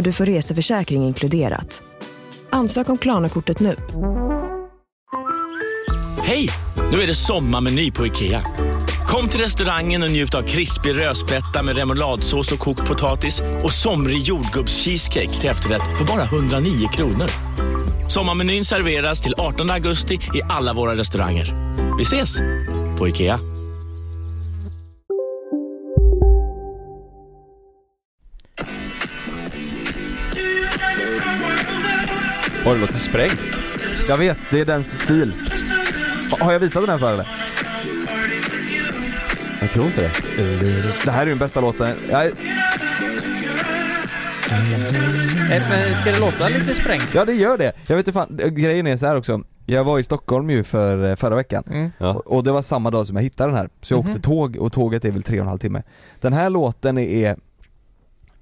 och du får reseförsäkring inkluderat. Ansök om Klarna-kortet nu. Hej! Nu är det sommarmeny på IKEA. Kom till restaurangen och njut av krispig rödspätta med remouladsås och kokt potatis och somrig jordgubbscheesecake till efterrätt för bara 109 kronor. Sommarmenyn serveras till 18 augusti i alla våra restauranger. Vi ses! På IKEA. Oj, det låter sprängt. Jag vet, det är den stil. Ha- Har jag visat den här för eller? Jag tror inte det. Det här är den bästa låten. Jag, Eh, Men ska det låta lite sprängt? ja det gör det. Jag vet inte fan, grejen är så här också. Jag var i Stockholm ju för eh, förra veckan. Mm. Ja. Och- det var samma dag som jag hittade den här. Så jag Mhm. åkte tåg och tåget är väl tre och en halv timme. Den här låten är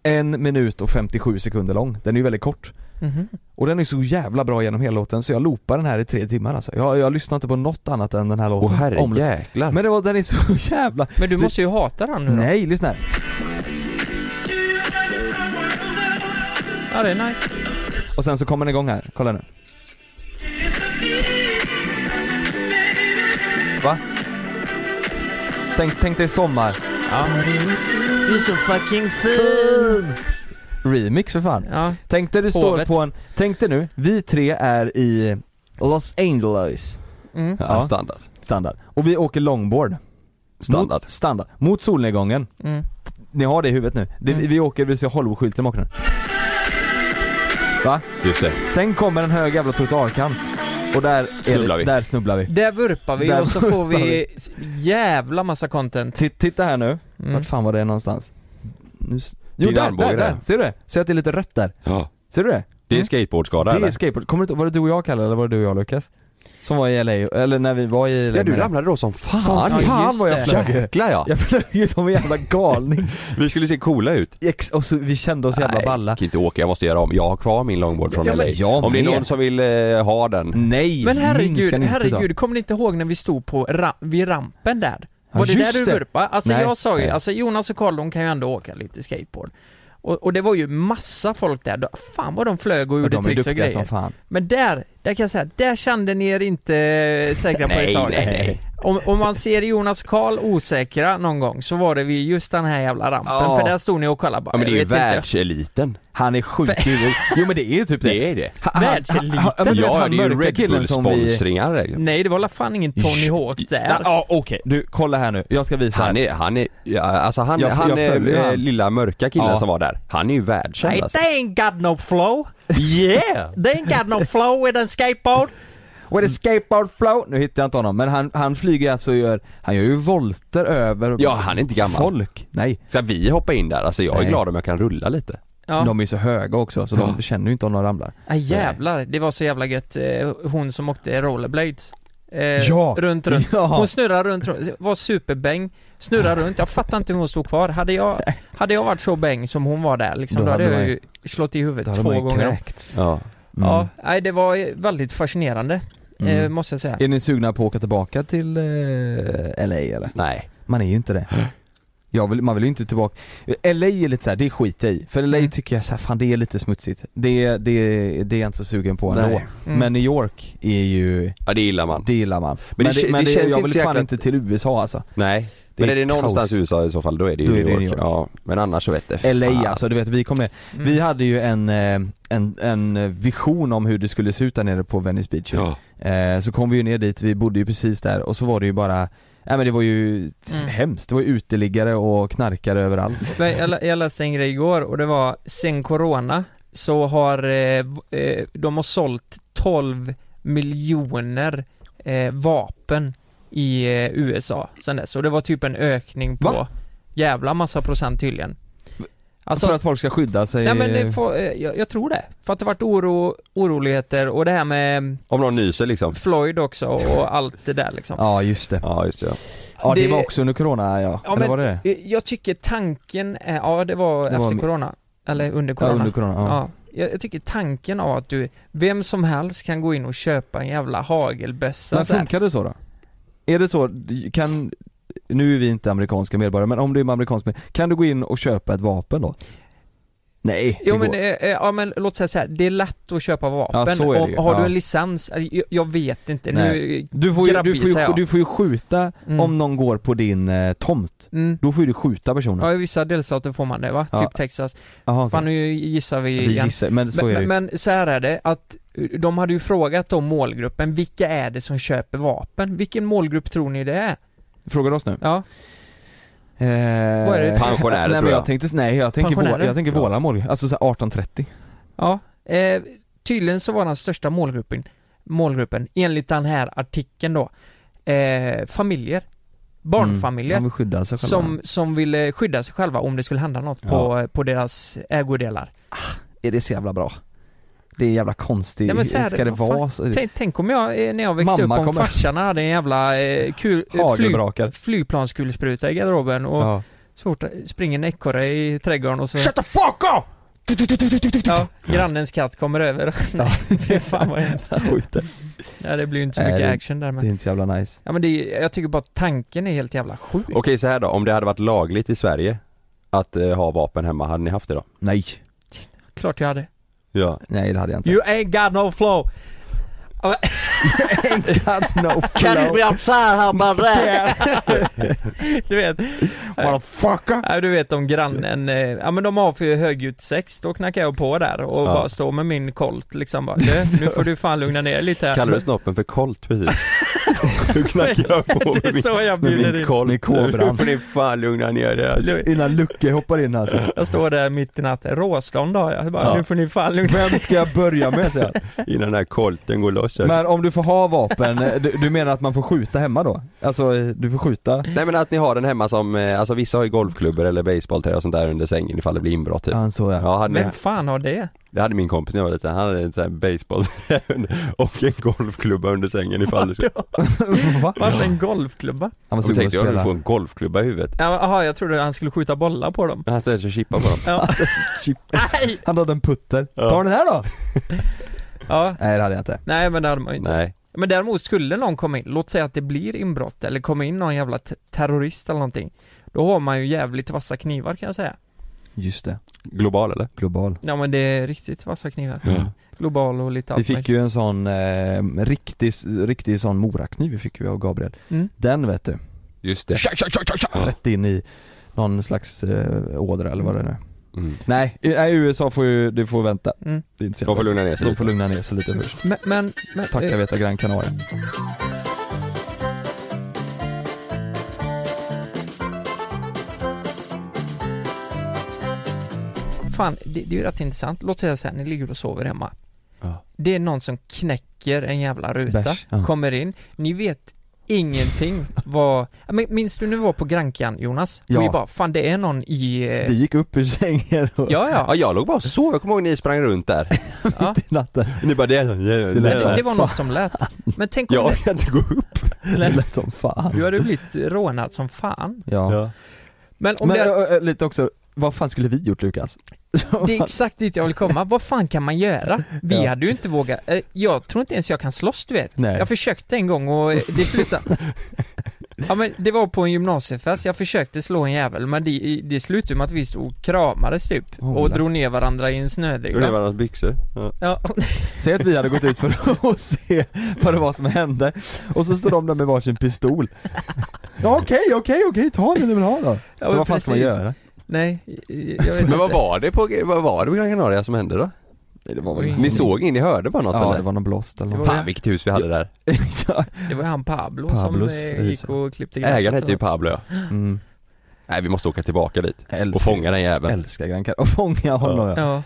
en minut och 57 sekunder lång. Den är ju väldigt kort. Mhm. Och den är så jävla bra genom hela låten så jag loopar den här i tre timmar alltså. Jag, jag lyssnar inte på något annat än den här låten. Åh herrejäklar. Men det var, den är så jävla... Men du måste ju hata den nu då. Nej, lyssna här. Ja det är nice. Och sen så kommer den igång här, kolla nu. Va? Tänk, tänk dig sommar. Ja. Du är så fucking fin! Remix för fan. Ja. Tänk dig du står Hovet. på en, tänk dig nu, vi tre är i Los Angeles Mm. Ja, Ja. standard. standard. Och vi åker longboard. Standard. Mot, standard. Mot solnedgången. Mm. Ni har det i huvudet nu. Det, Mm. Vi åker, vi ser Hollywoodskylten bakom nu. Va? Just det. Sen kommer en hög jävla trottoarkant. Och där, Snubblar är det, vi. där snubblar vi. Där vurpar vi Där och så får vurpar vi jävla massa content. Ti- Titta här nu, Mm. vart fan var det någonstans? Nu, jo där, där, där, ser du det? Ser att det är lite rött där? Ja. Ser du det? Det är Mm. skateboardskada Det eller? är skateboard, kommer du var det du och jag Kalle eller var det du och jag Lukas? Som var i LA, eller när vi var i LA Ja du det. ramlade då som fan. Som fan vad jag det. flög Jäklar ja. Jag flög ju som en jävla galning Vi skulle se coola ut. Ex- Och så, vi kände oss så jävla Nej, balla kan inte åka, jag måste göra om. Jag har kvar min longboard från Ja, LA. jag om det är någon som vill eh, ha den. Nej, Men herregud, herregud, kommer ni inte ihåg när vi stod på ra- vid rampen där? Ja, Var det där du det. vurpade? Alltså Nej. jag sa ju, alltså Jonas och Karl de kan ju ändå åka lite skateboard. Och, och det var ju massa folk där, fan vad de flög och gjorde de är tricks och grejer. Men där, där kan jag säga, där kände ni er inte säkra på er Nej, sak. nej, nej. Om, om man ser Jonas Karl osäkra någon gång så var det vid just den här jävla rampen, Ja. för där stod ni och kollade bara, Ja men det är ju världseliten. Han är sjuk i huvudet. Jo men det är ju typ det, Det är det. Världseliten? ja, men Ja, det är ju Red som vi... Bull-sponsringar. Nej det var la fan ingen Tony Hawk där. Ja, okej, du kolla här nu, jag ska visa Han är, han är, ja, alltså han, Jag- han jag är, eh, han. lilla mörka killen Ja. som var där. Han är ju världskänd alltså. they ain't got no flow. Yeah! They ain't got no flow with a skateboard. With a skateboard flow, nu hittar jag inte honom, men han, han flyger alltså och gör, han gör ju volter över Ja, han är inte gammal. folk. Nej, Ska vi hoppa in där? Alltså jag är Nej. glad om jag kan rulla lite. Ja. de är så höga också så de känner ju inte om de ramlar. Ah, jävlar, det var så jävla gött. Eh, Hon som åkte rollerblades. Eh, Ja. Runt, runt. Ja. Hon snurrar runt, runt, var superbäng, snurrar runt. Jag fattar inte hur hon stod kvar. Hade jag, hade jag varit så bäng som hon var där liksom, Då då hade hade jag man- ju slått i Då huvudet hade två man ju gånger kräkts. Ja. Mm. Ja, nej det var eh, väldigt fascinerande, eh, Mm. måste jag säga. Är ni sugna på att åka tillbaka till eh, LA eller? Nej. Man är ju inte det. Jag vill, man vill ju inte tillbaka. LA är lite så här, det skiter jag i. För LA Mm. tycker jag så här, fan det är lite smutsigt. Det, det, det är jag inte så sugen på ändå. Mm. Men New York är ju, Ja det gillar man. det gillar man. Men det kä- men det känns jag inte vill så fan jäkla- inte till USA alltså. Nej. Det men är är det någonstans i USA i så fall, då är det ju New, det York. New York. Ja, men annars så vet det LA fan. alltså, du vet vi kom ner. Mm. Vi hade ju en, eh, en, en vision om hur det skulle se ut där nere på Venice Beach. Ja. Eh, Så kom vi ju ner dit, vi bodde ju precis där och så var det ju bara Nej men det var ju Mm. hemskt, det var ju uteliggare och knarkare överallt Jag, jag läste en grej igår och det var sen corona så har eh, eh, de har sålt 12 miljoner eh, vapen i eh, USA sen dess och det var typ en ökning på Va? jävla massa procent tydligen. Alltså, för att folk ska skydda sig? nej men det får, eh, jag, jag tror det. För att det varit oro, oroligheter och det här med Om någon nyser liksom. Floyd också och allt det där liksom. Ja just det. Ja just det. ja. Ja det, Det- var också under corona ja. Ja, Eller men- var det? Eh, Jag tycker tanken är, ja det var Det var efter mi- corona. Eller under Ja, corona. under corona, ja. Ja. Jag, jag tycker tanken av att du, vem som helst kan gå in och köpa en jävla hagelbössa Men funkar det så då? Är det så, kan, nu är vi inte amerikanska medborgare men om du är amerikansk medborgare, kan du gå in och köpa ett vapen då? Nej, Jo men, eh, eh, ja men låt säga så här, det är lätt att köpa vapen. Ja, så är det ju. har du en licens? Eh, Jag, jag vet inte, nu Nej. du får ju, du får ju, du får ju skjuta Mm. om någon går på din eh, tomt. Mm. Då får du skjuta personen. Ja i vissa delstater får man det va? Ja. Typ Texas. Jaha, okej. Fan nu gissar vi Vi igen. gissar, men så är det ju. men, men så här är det att eh, de hade ju frågat om målgruppen, vilka är det som köper vapen? Vilken målgrupp tror ni det är? Frågar du oss nu? Ja, Eh, Vad är det? Pensionärer, nej, men tror jag jag. tänkte, nej jag tänker, vår, jag tänker Ja. våra mål, alltså så här 1830 ja. Eh, tydligen så var den största målgruppen, målgruppen enligt den här artikeln då, eh, familjer. Barnfamiljer. Mm, de vill skydda sig själva. som, som ville skydda sig själva om det skulle hända något på, på deras ägodelar. Är det så jävla bra? Det är jävla konstigt, Nej, men så här, ska det vara så? Tänk, tänk om jag, eh, när jag växte Mamma upp, om kommer- farsan hade en jävla eh, kul, eh, flyg, flygplanskulspruta i garderoben och Ja. så fort springer en ekorre i trädgården och så Shut the fuck up! Ja, grannens katt kommer över. Nej, fy fan vad hemskt. Skjuter. Ja, det blir ju inte så mycket det- action där Det är men. inte jävla nice Ja men det är, jag tycker bara att tanken är helt jävla sjuk. Okej så här då, om det hade varit lagligt i Sverige att eh, ha vapen hemma, hade ni haft det då? Nej, Klart jag hade. Ja. nej det hade jag inte You ain't got no flow. Ja, God no flow Du vet. Motherfucker! Ja, du vet om grannen, eh, ja men de har för högljutt sex, då knackar jag på där och Ja. bara står med min kolt liksom bara, du, nu får du fan lugna ner lite här. Kallar du snoppen för kolt precis? Du knackar jag på Det är med så jag min, med bjuder min in. Med kobran. Nu får ni fan lugna ner det alltså. Innan Lucke hoppar in alltså Jag står där mitt i natten, råstånd har jag, bara, Ja. nu får ni fan lugna Vem ska jag börja med säger. Innan den här kolten går loss alltså. Men om du får ha vapen, eh, du, du menar att man får skjuta hemma då? Alltså eh, du får skjuta? Nej men att ni har den hemma som, eh, alltså vissa har ju golfklubbor eller baseballträ och sånt där under sängen ifall det blir inbrott typ. Ja så ja. Ja, ni, Vem fan har det? Det hade min kompis när jag var liten, han hade en sån här baseball och en golfklubba under sängen ifall det skulle... Va? Varför en golfklubba? Han var sugen på att tänkte jag du spela. får en golfklubba i huvudet. Ja, Jaha, jag trodde han skulle skjuta bollar på dem. Jag hade inte ens chippa på dem. Ja. Chip. Nej! Han hade en putter. Ja. Ta den här då! Ja, Nej det hade jag inte. nej men det hade man ju inte. Nej. Men däremot skulle någon komma in, låt säga att det blir inbrott eller kommer in någon jävla te- terrorist eller någonting. Då har man ju jävligt vassa knivar kan jag säga. Just det. Global eller? Global. Ja men det är riktigt vassa knivar. Ja. Global och lite Vi allt fick möjligt. ju en sån eh, riktig, riktig sån morakniv vi fick vi av Gabriel. Mm. Den vet du. Just det. Ja. Rätt in i någon slags eh, ådra eller vad det är nu. Mm. Nej, nej, USA får ju, det får vänta. Mm. Det är inte så De får lugna ner sig De lite. får lugna ner sig lite först. Men, men, men Tack jag eh, vet Gran Canaria. Fan, det, det är ju rätt intressant. Låt säga så här, ni ligger och sover hemma. Ja. Det är någon som knäcker en jävla ruta, Bärs, ja. kommer in, ni vet ingenting vad... Ja, men minns du när vi var på Grankan Jonas? Ja. Vi bara, fan det är någon i... eh, Vi gick upp ur sängen och Ja, Ja ja. jag låg bara och sov, jag kommer ihåg ni sprang runt där. ja. i natten. Ni bara det är Det Det, lät som det var något som lät. Men tänk om Jag det, kan inte gå upp. Det lät som fan. du hade blivit rånad som fan. Ja. Men om Men det, lite också, vad fan skulle vi gjort Lukas? det är exakt dit jag vill komma. Vad fan kan man göra? Vi Ja. hade ju inte vågat. eh, Jag tror inte ens jag kan slåss du vet. Nej. Jag försökte en gång och eh, det slutade Ja men det var på en gymnasiefest, jag försökte slå en jävel men det, det slutade med att vi stod och kramades typ Oh, och drog ner varandra i en Gjorde ni snödriva varandras byxor? Ja. Ja, Säg att vi hade gått ut för att se vad det var som hände och så står de där med varsin pistol Ja okej, okej, okej, ta den du vill ha då ja Men vad fan ska man göra? Nej, jag vet Men vad inte. var det på, vad var det på Gran Canaria som hände då? Nej, det var Oj. Ni såg in, ni hörde bara något Ja eller? det var någon blåst eller något Fan vilket hus vi hade där. ja. Det var ju han Pablo Pablos som eh, hus, gick och klippte gräset Ägaren hette ju Pablo ja. mm. Nej vi måste åka tillbaka dit. Älskar, Och fånga den jäveln. älskar Gran Canaria, och fånga honom ja. Ja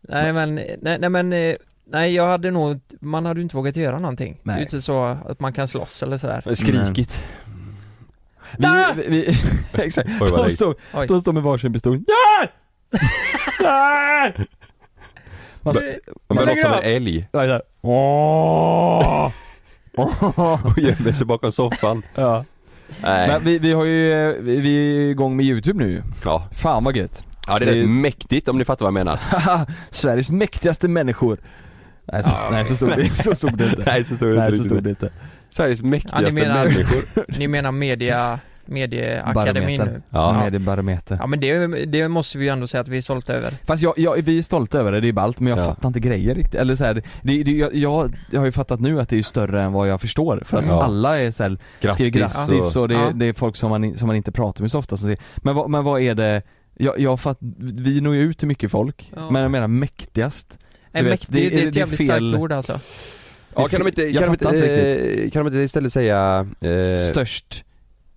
Nej men, nej, nej men eh, Nej jag hade nog, man hade ju inte vågat göra någonting. Nej. Det är inte så att man kan slåss eller sådär. Skrikigt. Vi, vi, vi, exakt, Oj de Oj. de står med varsin pistol Ja! Man, Man börjar lägger låta som en älg ja, ja. Åh! och gömmer sig bakom soffan. ja. Nej. Men vi, vi har ju, vi, vi är igång med youtube nu Ja. Fan vad gött ja, det är rätt mäktigt om ni fattar vad jag menar. Sveriges mäktigaste människor Nej så, nej, så stod det, så stod det inte Nej så det Nej stod det inte Sveriges mäktigaste Ja, ni menar- människor. Ni menar media, medieakademin nu? Ja. Mediebarometer Ja men det, det måste vi ju ändå säga att vi är stolta över. Fast jag, jag, vi är stolta över det, det är ballt, men jag Ja. fattar inte grejer riktigt, eller så här, det, det, jag, jag, jag har ju fattat nu att det är större än vad jag förstår, för att Ja. alla är såhär, skriver grattis och, det, är- Ja. det är folk som man, som man inte pratar med så ofta som säger, men vad, men vad är det, jag, jag fatt, vi når ju ut till mycket folk, Ja. men jag menar mäktigast Nej, vet, mäktigt, det- det, är det det ett jävligt fel- starkt ord alltså. Ja, kan de inte, kan de inte, inte eh, kan de inte istället säga eh, Störst,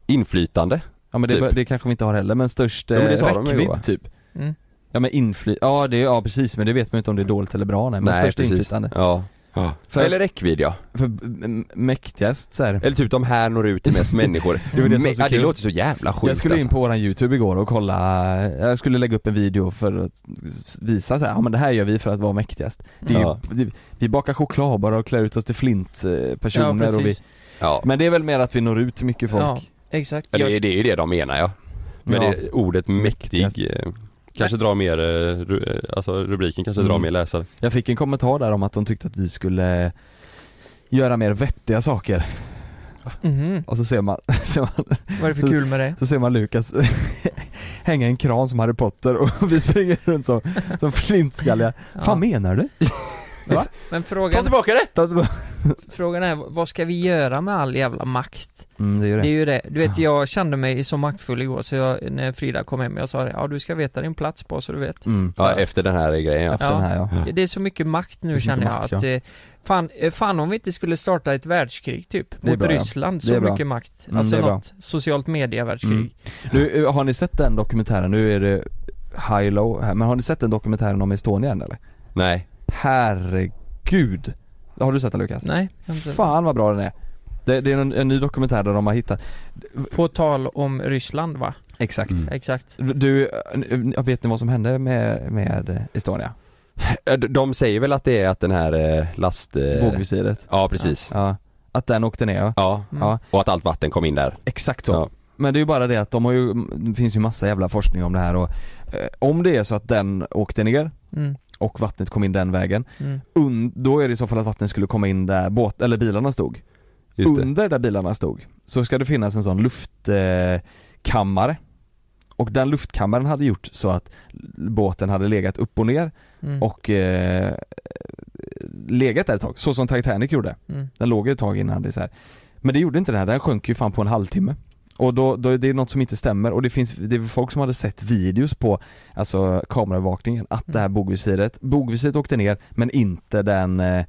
inflytande? ja men det, typ. det kanske vi inte har heller, men störst eh, Ja, men det sa de ju, räckvidd typ Mm. Ja men infly, ja det, ja precis men det vet man ju inte om det är dåligt eller bra nej, men störst inflytande Ja. Ja. För- Eller räckvidd ja. För m- mäktigast så här. Eller typ de här når ut till mest människor. Det var det som var Men- så ja, det kul. låter så jävla sjukt Jag skulle in alltså. på våran youtube igår och kolla, jag skulle lägga upp en video för att visa så här, ja men det här gör vi för att vara mäktigast det är Ja. ju, det, Vi bakar choklad bara och klär ut oss till flint eh, Ja personer och vi. Ja, Men det är väl mer att vi når ut till mycket folk Ja, exakt. Det, det är ju det de menar ja. Men Ja. det, ordet Mäktigast. mäktig eh, Kanske drar mer, eh, eh, alltså rubriken kanske drar Mm. mer läsare. Jag fick en kommentar där om att de tyckte att vi skulle göra mer vettiga saker Mhm. och så ser man, ser man Vad är det för kul med det? så ser man Lukas hänga en kran som Harry Potter och vi springer runt som, som flintskalliga. Ja. Fan menar du? Men frågan, tillbaka det! frågan är, vad ska vi göra med all jävla makt? Mm, det är ju Det är det. ju det. Du vet, jag kände mig så maktfull igår så jag, när Frida kom hem, jag sa ja du ska veta din plats på så du vet. Mm. Ja, efter den här grejen ja. Efter Ja. den här ja. Det är så mycket makt nu Det känner jag mycket att, makt, eh, fan, eh, fan om vi inte skulle starta ett världskrig typ, Det mot bra, ja. Ryssland, Det så mycket makt. Mm, Alltså det bra. något socialt media-världskrig. Mm. Nu, eh, har ni sett den dokumentären? Nu är det high low här, men har ni sett den dokumentären om Estonia än eller? Nej. Herregud! Har du sett den Lukas? Nej, jag har inte- Fan vad bra den är! Det, det är en, en ny dokumentär där de har hittat På tal om Ryssland va? Exakt Mm. Exakt. Du, eh, vet ni vad som hände med, med Estonia? Eh, de- De säger väl att det är att den här eh, last... eh, Vågvisiret? Ja precis. Ja, att den åkte ner ja. Ja. Mm. Ja. Och att allt vatten kom in där. Exakt så. Ja. Men det är ju bara det att de har ju, det finns ju massa jävla forskning om det här och eh, om det är så att den åkte ner Mm. Och vattnet kom in den vägen, Mm. un, då är det i så fall att vattnet skulle komma in där båt, eller bilarna stod. Det. Under där bilarna stod så ska det finnas en sån luftkammare eh, och den luftkammaren hade gjort så att båten hade legat upp och ner Mm. och eh, legat där ett tag, så som Titanic gjorde. Mm. Den låg ett tag innan det så här. Men det gjorde inte den här, den sjönk ju fan på en halvtimme. Och då, då det är något som inte stämmer och det finns, det är folk som hade sett videos på, alltså kamerabevakningen, att det här bogvisiret, bogvisiret åkte ner men inte den, eh,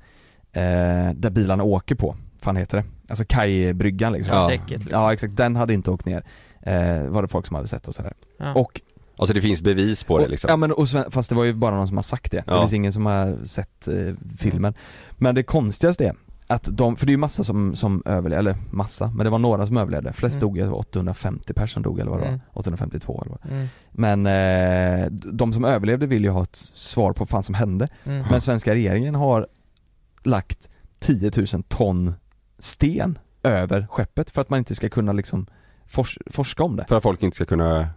eh, där bilarna åker på, fan heter det? Alltså kajbryggan liksom. Ja, Ja, däcket liksom. exakt, den hade inte åkt ner. Eh, var det folk som hade sett och sådär. Ja. Och Alltså det finns bevis på det och, liksom. Ja men och, fast det var ju bara någon som har sagt det. Det Ja. finns ingen som har sett eh, filmen. Men det konstigaste är att de, för det är ju massa som, som överlevde, eller massa, men det var några som överlevde. Flest Mm. dog, det var 850 personer dog eller vad det Mm. var. 852 eller vad Mm. Men eh, de som överlevde vill ju ha ett svar på vad fan som hände. Mm. Men svenska regeringen har lagt 10 000 ton sten över skeppet för att man inte ska kunna liksom fors- forska om det För att folk inte ska kunna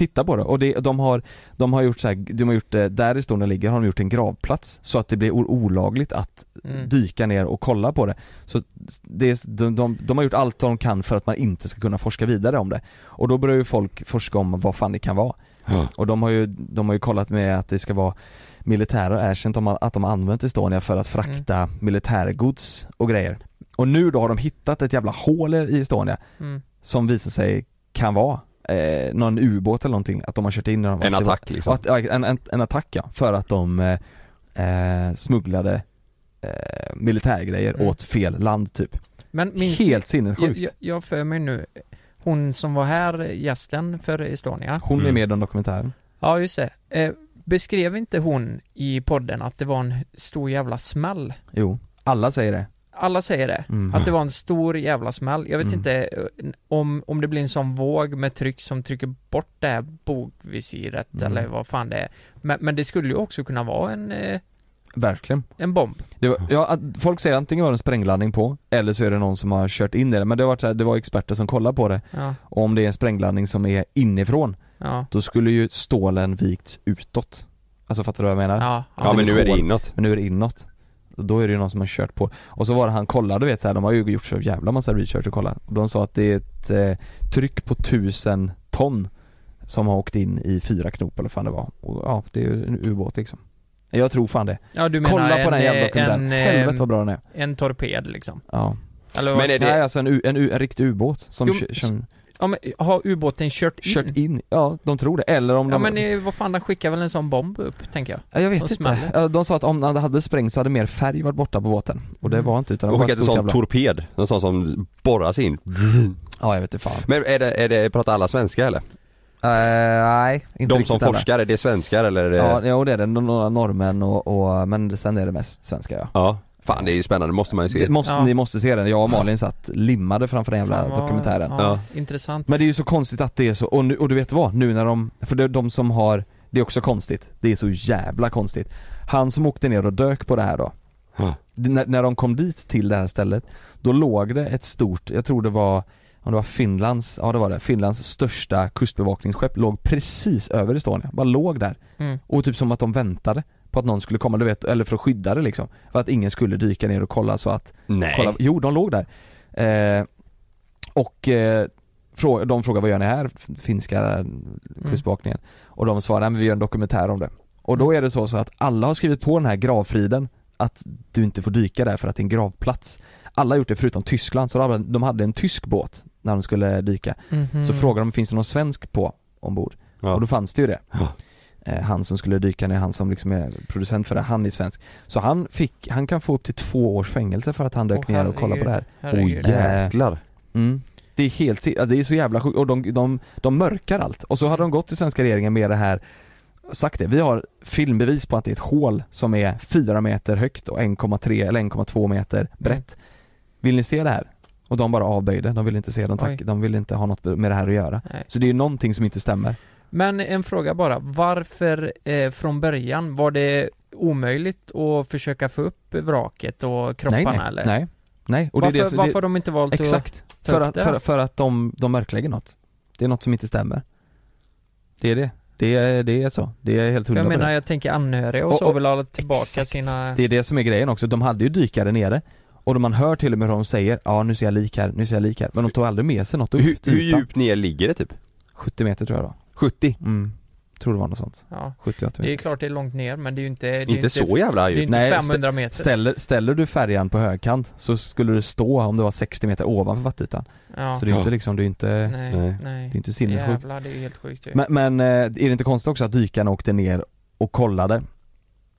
titta på det och det, de har, de har gjort så här, de har gjort där Estonia ligger har de gjort en gravplats så att det blir olagligt att Mm. dyka ner och kolla på det. Så det, de, de, de har gjort allt de kan för att man inte ska kunna forska vidare om det. Och då börjar ju folk forska om vad fan det kan vara. Ja. Och de har ju, de har ju kollat med att det ska vara militärer erkänt att de har använt Estonia för att frakta militärgods och grejer. Och nu då har de hittat ett jävla hål i Estonia Mm. som visar sig kan vara eh, någon ubåt eller någonting, att de har kört in när de En att det var- attack liksom. att, en, en, en attack ja, för att de eh, eh, smugglade eh, militärgrejer Mm. åt fel land typ. Men minns Helt sinnessjukt. jag, jag för mig nu, hon som var här, gästen för Estonia. Hon är Mm. med i den dokumentären. Ja just det. Eh, beskrev inte hon i podden att det var en stor jävla smäll? Jo, alla säger det. Alla säger det, Mm. att det var en stor jävla smäll. Jag vet Mm. inte eh, om, om det blir en sån våg med tryck som trycker bort det här bogvisiret Mm. eller vad fan det är. Men, men det skulle ju också kunna vara en, eh, Verkligen. en bomb. Det var, ja, folk säger antingen var det en sprängladdning på, eller så är det någon som har kört in i det. Men det var, så här, det var experter som kollade på det. Ja, Och om det är en sprängladdning som är inifrån, ja, då skulle ju stålen vikts utåt. Alltså fattar du vad jag menar? ja. Ja men nu är det inåt. Men nu är det inåt. Då är det ju någon som har kört på. Och så var det han kollade, vet så här, de har ju gjort så jävla massa research och kollat. Och de sa att det är ett eh, tryck på tusen ton som har åkt in i fyra knop eller vad fan det var. Och ja, det är ju en ubåt liksom. Jag tror fan det. ja du menar Kolla på en, den jävla eh, dokumentären. en, eh, Helvete vad bra den är. en torped liksom. Ja. Eller Men är det- Nej alltså en, en, u- en riktig ubåt som, Jo, som Ja men har ubåten kört in? kört in, ja de tror det. Eller om Ja de... men eh, vad fan, den skickar väl en sån bomb upp, tänker jag. Ja, jag vet som inte. smäller. De sa att om den hade sprängt så hade mer färg varit borta på båten. Och det Mm. var inte utan det Och var skickat en ett stort sån jävla... torped, en sån som borras in. Ja jag vet inte fan. Men är det, är det, pratar alla svenska eller? Eh, nej, inte De som riktigt alla. forskar, är det svenskar eller är det... Ja, jo det är det, några norrmän och, och, men sen är det mest svenska ja. Ja. Fan det är ju spännande, måste man ju se. Det måste, Ja. Ni måste se den, jag och Malin satt limmade framför den jävla Fan, vad- dokumentären. Ja, Ja. Intressant. Men det är ju så konstigt att det är så, och, nu, och du vet vad? Nu när de, för det är de som har, det är också konstigt, det är så jävla konstigt. Han som åkte ner och dök på det här då, Ja. det- när, när de kom dit till det här stället, då låg det ett stort, jag tror det var om det var Finlands, ja det var det, Finlands största kustbevakningsskepp låg precis över Estonia, bara låg där. Mm. Och typ som att de väntade på att någon skulle komma, du vet, eller för att skydda det liksom. För att ingen skulle dyka ner och kolla så att, Nej. kolla, jo de låg där. Eh, och eh, frå, de frågade vad gör ni här, finska kustbevakningen? Och de svarade, "Nej, men vi gör en dokumentär om det. Och då är det så, så att alla har skrivit på den här gravfriden, att du inte får dyka där för att det är en gravplats. Alla har gjort det förutom Tyskland, så de hade, de hade en tysk båt när de skulle dyka. Mhm. Så frågade de, finns det någon svensk på ombord? Ja. Och då fanns det ju det. Ja. Eh, Han som skulle dyka ner, han som liksom är producent för det, han är svensk. Så han fick, han kan få upp till två års fängelse för att han dök Åh, ner och kollade på det här. herregud. Oj, jävlar. Jäklar. Mm. Det är helt, det är så jävla sjukt och de, de, de mörkar allt. Och så hade de gått till svenska regeringen med det här sagt det, vi har filmbevis på att det är ett hål som är 4 meter högt och 1,3 eller 1,2 meter brett. Vill ni se det här? Och de bara avböjde, de ville inte se, de, tack, Oj. de ville inte ha något med det här att göra. Nej. Så det är ju någonting som inte stämmer. Men en fråga bara, varför eh, från början var det omöjligt att försöka få upp vraket och kropparna nej, nej, eller? nej, nej. Och varför, det är det, varför det, har de inte valt Exakt, ta för att, det? för, för att de, de mörklägger något. Det är något som inte stämmer. Det är det. Det är, det är så. Det är helt att, jag hundra på menar det. jag tänker anhöriga och, Och- så och- vill ha tillbaka exakt. sina... Det är det som är grejen också. De hade ju dykare nere. Och man hör till och med hur de säger, ja nu ser jag lik här, nu ser jag lik här. Men de tog aldrig med sig något Hur, hur djupt ner ligger det typ? 70 meter tror jag då. 70? Mm. Tror det var något sånt. Ja, 70-80 det är meter. klart det är långt ner men det är ju inte... Det är Inte så jävla Det är djupt. inte Nej, 500 meter. Ställer, ställer du färjan på högkant så skulle det stå om det var 60 meter ovanför vattenytan. Ja. Så det är ju inte Ja. liksom, det är inte, Nej, Nej. nej. det är inte sinnessjukt. Jävlar, det är ju helt sjukt ju. Men, men eh, är det inte konstigt också att dykarna åkte ner och kollade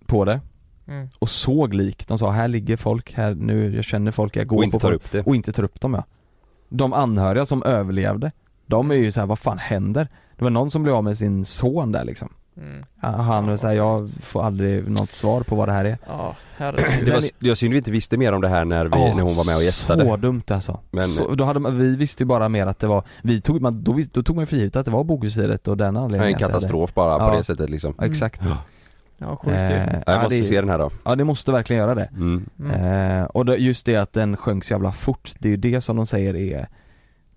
på det Mm. och såg lik? De sa här ligger folk, här nu, jag känner folk, jag går Och inte på tar folk. upp det. och inte tar upp dem ja. De anhöriga som överlevde, de är ju så här, vad fan händer? Det var någon som blev av med sin son där liksom. Mm. Ja, Han var såhär, jag får aldrig något svar på vad det här är. Ja, herregud. Det var, det var synd vi inte visste mer om det här när, vi, Ja, när hon var med och gästade. Så dumt alltså. Men- så, då hade man, vi visste ju bara mer att det var, vi tog, man, då, då tog man för givet att det var bogvisiret och den Det är anledningen en katastrof bara på Ja. det sättet liksom. Ja, exakt. Ja, sjukt ju. Eh, Jag ja, måste det, se den här då. ja det måste verkligen göra det. Mm. Mm. Eh, och det, just det att den sjönk så jävla fort, det är ju det som de säger är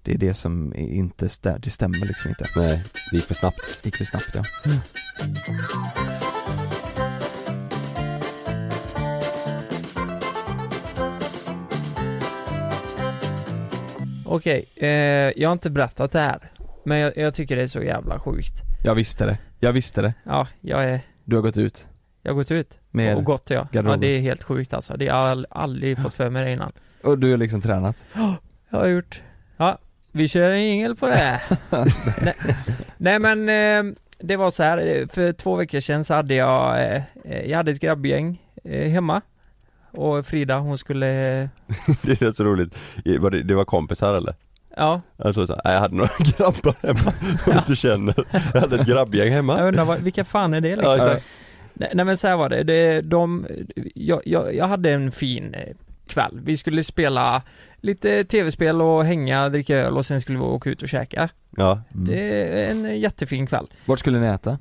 Det är det som inte stä, det stämmer liksom inte. Nej, det gick för snabbt. Gick för snabbt ja. Okej, eh, jag har inte berättat det här. Men jag, jag tycker det är så jävla sjukt. Jag visste det, jag visste det. Ja, jag är, Du har gått ut jag har gått ut med, och gått ja. Ja det är helt sjukt alltså. Det har jag aldrig fått för mig det innan. och du har liksom tränat. Jag har gjort. Ja, vi kör en jingel på det. nej, nej men eh, det var så här. eh, för två veckor sedan så hade jag, eh, jag hade ett grabbgäng eh, hemma. Och Frida hon skulle, Det är så roligt. Var det, det var kompisar eller? ja, Jag tror så här, jag hade några grabbar hemma som du inte känner. Jag hade ett grabbgäng hemma. jag undrar vad, vilka fan är det liksom? Ja. Nej, nej men så här var det, det de, jag, jag, jag hade en fin, kväll. Vi skulle spela lite tv-spel och hänga, dricka öl och sen skulle vi åka ut och käka. Ja. Mm. Det är en jättefin kväll. Vart skulle ni äta?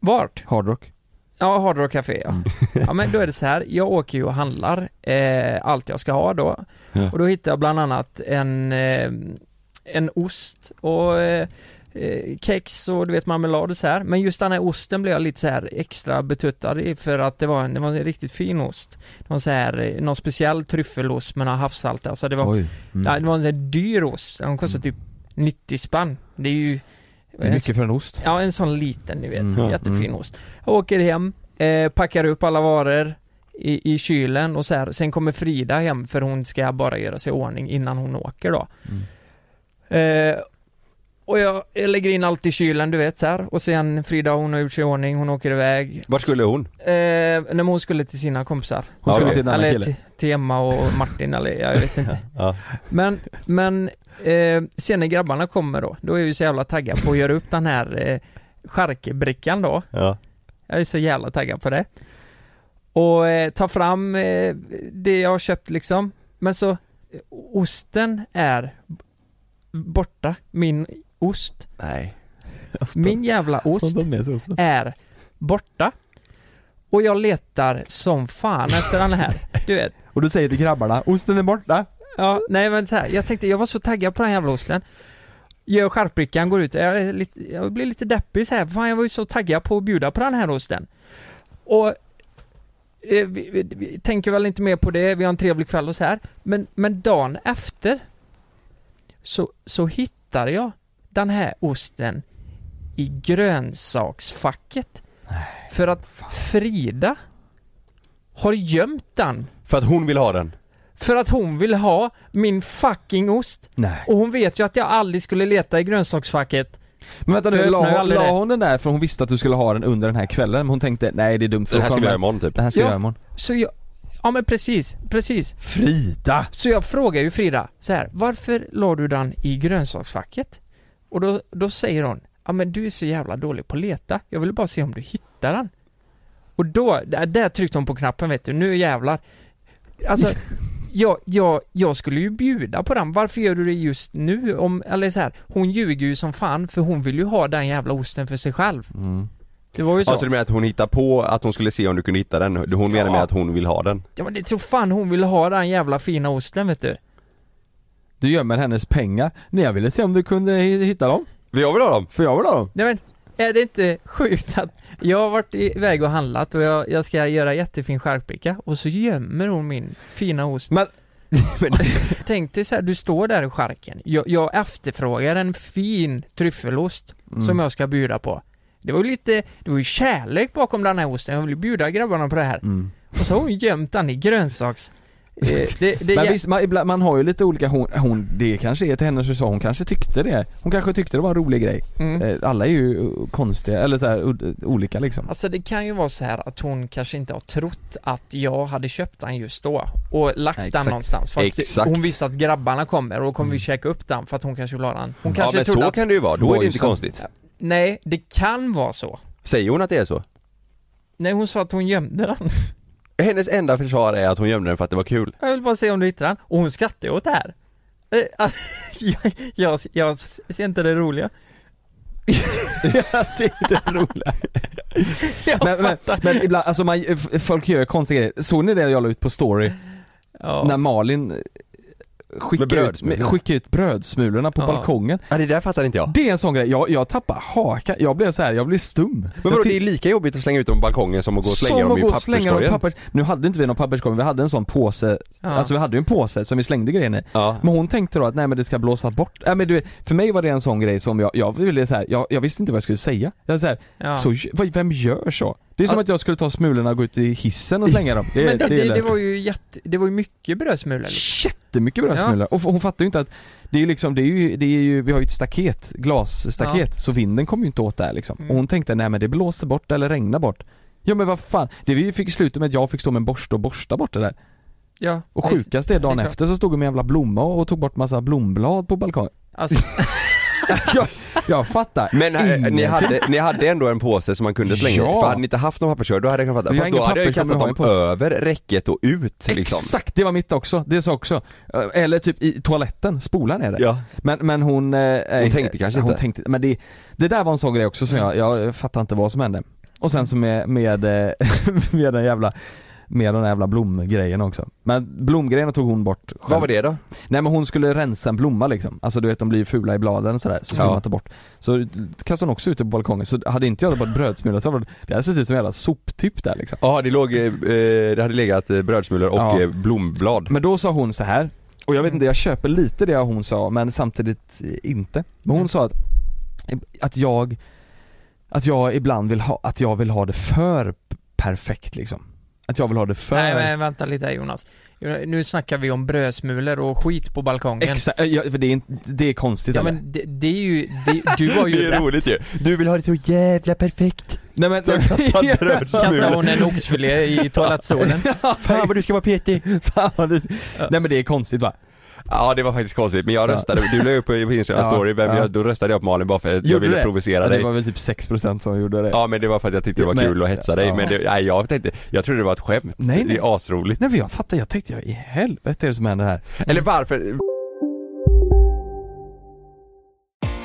Vart? Hard Rock? Ja, Hard Rock Café ja. Mm. Ja men då är det så här, jag åker ju och handlar eh, allt jag ska ha då. Ja. Och då hittar jag bland annat en, eh, en ost och eh, eh, kex och du vet marmelad och så här. Men just den här osten blev jag lite så här extra betuttad i för att det var, en, det var en riktigt fin ost. Det var så här, eh, någon speciell tryffelost med havssalt, alltså det var, Oj. Mm. det var en sån här dyr ost. Den kostade typ 90 spänn. Det är ju Det är mycket för en ost. Ja, en sån liten ni vet, Mm. jättefin Mm. ost. Jag åker hem, eh, packar upp alla varor i, i kylen och så här. sen kommer Frida hem för hon ska bara göra sig i ordning innan hon åker då. Mm. Eh, och jag, jag lägger in allt i kylen du vet så här. och sen Frida hon har gjort sig i ordning, hon åker iväg. Vart skulle hon? Eh, när hon skulle till sina kompisar. Hon skulle till en annan eller kille. till, till Emma och Martin eller jag vet inte. Ja. Men, men eh, sen när grabbarna kommer då, då är ju så jävla taggad på att göra upp den här eh, charkbrickan då. Ja. Jag är så jävla taggad på det. Och eh, ta fram eh, det jag har köpt liksom. Men så, eh, osten är borta. Min ost. Nej. Min jävla ost är borta. Och jag letar som fan efter den här. Du vet. Och du säger till grabbarna, osten är borta. Ja, nej men så här, jag tänkte, jag var så taggad på den här jävla osten. Gör charkbrickan, går ut, jag, lite, jag blir lite deppig så här. fan jag var ju så taggad på att bjuda på den här osten. Och eh, vi, vi, vi tänker väl inte mer på det, vi har en trevlig kväll och så här. Men, men dagen efter så, så hittar jag den här osten i grönsaksfacket. För att Frida har gömt den För att hon vill ha den? för att hon vill ha min fucking ost. Nej. Och hon vet ju att jag aldrig skulle leta i grönsaksfacket. Men vänta nu, la, det. la hon den där för hon visste att du skulle ha den under den här kvällen? Men hon tänkte, nej det är dumt för Det här ska vi göra imorgon typ. Det här ska vi Ja. göra imorgon. Så jag, ja men precis, precis. Frida! Så jag frågar ju Frida så här, varför la du den i grönsaksfacket? Och då, då säger hon, ja men du är så jävla dålig på att leta, jag vill bara se om du hittar den. Och då, där, där tryckte hon på knappen vet du, nu jävlar. Alltså, jag, jag, jag skulle ju bjuda på den, varför gör du det just nu? Om, eller så här, hon ljuger ju som fan för hon vill ju ha den jävla osten för sig själv. Mm. Det var ju så. Alltså du menar att hon hittar på att hon skulle se om du kunde hitta den? Hon menar Ja. med att hon vill ha den? Ja men det tror fan hon vill ha den jävla fina osten vet du. Du gömmer hennes pengar. Nej jag ville se om du kunde hi- hitta dem. För jag vill ha dem! För jag vill ha dem. Nej men, är det inte sjukt att jag har varit iväg och handlat och jag, jag ska göra jättefin charkbricka och så gömmer hon min fina ost. Men, Tänk dig så här, du står där i charken, jag, jag efterfrågar en fin tryffelost Mm. som jag ska bjuda på. Det var ju lite, det var ju kärlek bakom den här osten, jag vill ju bjuda grabbarna på det här. mm. Och så har hon gömt den i grönsaks... Eh, det, det, Men visst, man, ibland, man har ju lite olika, hon, hon, det kanske är till hennes försvar, hon kanske tyckte det. Hon kanske tyckte det var en rolig grej. mm. Eh, Alla är ju uh, konstiga, eller så här, olika liksom. Alltså det kan ju vara så här att hon kanske inte har trott att jag hade köpt den just då och lagt Ja, den någonstans för att Exakt. hon visste att grabbarna kommer och då kommer vi Mm. käka upp den för att hon kanske vill ha den. Hon Ja kanske men trodde så att, kan det ju vara, då är det inte konstigt. nej det kan vara så. Säger hon att det är så? Nej hon sa att hon gömde den. Hennes enda försvar är att hon gömde den för att det var kul. Jag vill bara se om du hittar den. Och hon skrattar åt det här. Eh, jag, jag, jag ser inte det roliga. jag ser det roliga. Jag men, men, men ibland, alltså man, folk gör konstiga grejer. Såg ni det jag la ut på story? Ja. När Malin eh, skickar ut, med- skickar ut brödsmulorna på Ja. balkongen. Ja det där fattar inte jag. Det är en sån grej, jag, jag tappar hakan, jag blev så här, jag blev stum. Men vadå, det är lika jobbigt att slänga ut dem på balkongen som att gå och slänga som dem i papperskorgen. pappers... Nu hade inte vi någon papperskorg, vi hade en sån påse, Ja. alltså vi hade ju en påse som vi slängde grejerna i. Ja. Men hon tänkte då att nej men det ska blåsa bort, nej men du vet, för mig var det en sån grej som jag, jag ville så här, jag, jag visste inte vad jag skulle säga. Jag så här, ja. så, vad- vem gör så? Det är som att jag skulle ta smulorna och gå ut i hissen och slänga dem. Det, Men det, det, det var ju jätte, det var ju mycket brödsmulor liksom. Jättemycket brödsmulor. Och f- hon fattar ju inte att det är liksom, det är ju, det är ju, vi har ju ett staket, glasstaket, så vinden kommer ju inte åt där liksom. Mm. Och hon tänkte, nej men det blåser bort eller regnar bort. Ja men vad fan, det vi fick sluta med att jag fick stå med en borste och borsta bort det där. Ja. Och sjukast är dagen det är efter så stod hon med en jävla blomma och tog bort massa blomblad på balkongen. Alltså, jag, jag fattar Men äh, ni, hade, ni hade ändå en påse som man kunde slänga? Ja. För hade ni inte haft någon papperskorg då hade jag kunnat fatta. Fast då hade jag ju kastat dem över räcket och ut liksom. Exakt, det var mitt också, det sa också. Eller typ i toaletten, spola ner det. Ja. Men, men hon... Eh, Hon tänkte kanske hon inte. Tänkte, men det, det där var en sån grej också som jag, jag fattar inte vad som hände. Och sen så med, med, eh, med den jävla med den jävla blomgrejen också. Men blomgrejen tog hon bort själv. Vad var det då? Nej men hon skulle rensa en blomma liksom. Alltså du vet de blir fula i bladen och sådär, så skulle Ja. man ta bort. Så kastade hon också ut det på balkongen, så hade inte jag bort brödsmulor så hade det hade sett ut som en jävla soptipp där liksom. Ja det låg, eh, det hade legat eh, brödsmulor och Ja. eh, blomblad. Men då sa hon så här och jag vet inte, jag köper lite det hon sa men samtidigt eh, inte. Men hon Mm. sa att, att jag, att jag ibland vill ha, att jag vill ha det för perfekt liksom. Att jag vill ha det för... Nej men vänta lite här Jonas. Nu snackar vi om brödsmulor och skit på balkongen. Exakt, ja, för det är, inte- det är konstigt Ja eller? men det, det är ju, det, du har ju rätt. ju. Du vill ha det så jävla perfekt. Nej men... Så kastad brödsmulor. Kastar hon en oxfilé i toalettstolen? Fan vad du ska vara petig. Fan, vad det, nej men det är konstigt va? Ja det var faktiskt konstigt men jag Ja. röstade, du la upp på Instagram Ja, story, ja. jag, då röstade jag på Malin bara för att jag ville det? provocera Ja, dig. det var väl typ 6% som gjorde det. Ja men det var för att jag tyckte det var Men- kul att hetsa dig men det, nej jag tänkte, jag trodde det var ett skämt. Nej, nej. Det är asroligt. Nej men jag fattar, jag tänkte, jag, i helvete är det som händer här? Eller varför?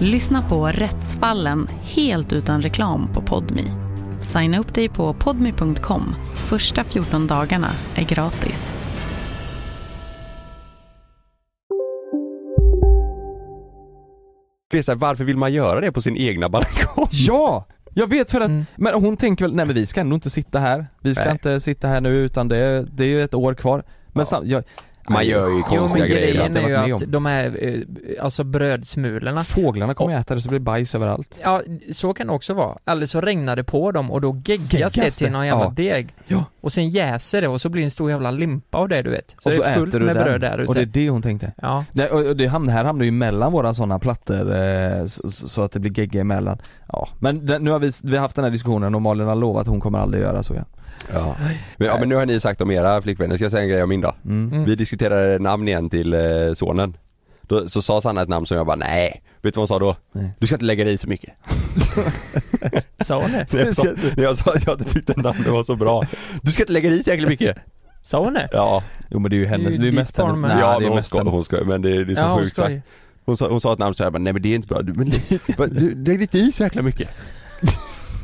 Lyssna på Rättsfallen helt utan reklam på Podmi. Signa upp dig på podmi.com. Första 14 dagarna är gratis. Det är så här, varför vill man göra det på sin egna balkong? Ja! Jag vet för att, Mm. men hon tänker väl, nej men vi ska ändå inte sitta här. Vi ska Nej. inte sitta här nu utan det, det är ju ett år kvar. Men Ja. sam, jag, Man gör ju Jo konstiga men grejer. grejen är ju att de här, eh, alltså brödsmulorna Fåglarna kommer ju äta det så blir det bajs överallt. Ja, så kan det också vara. Eller så regnar det på dem och då geggas det till någon jävla ja. deg. Ja. Och sen jäser det och så blir det en stor jävla limpa av det du vet. Så, och så det är fullt äter du med den. bröd där ute. Och det är det hon tänkte. Ja. Det, och och det hamnar, här hamnar ju mellan våra sådana plattor eh, så, så att det blir gegga emellan. Ja, men nu har vi, vi har haft den här diskussionen och Malin har lovat att hon kommer aldrig göra så ja. Ja. Men, ja men nu har ni sagt om era flickvänner, ska jag säga en grej om min då? Mm. Mm. Vi diskuterade namn igen till eh, sonen. Då, så sa Sanna ett namn som jag bara nej, vet du vad hon sa då? Nej. Du ska inte lägga dig i så mycket. Sa hon det? Jag sa, när jag sa att jag inte tyckte namnet var så bra. Du ska inte lägga dig i så jäkla mycket. Sa hon det? Ja, Jo men det är ju hennes, Det är ju mest hennes, nej, ja det men hon ska, hon ska, men det, det är så ja, hon sjukt sagt. Hon sa, hon sa ett namn så jag bara, nej men det är inte bra, du, men, du, lägg inte i så jäkla mycket.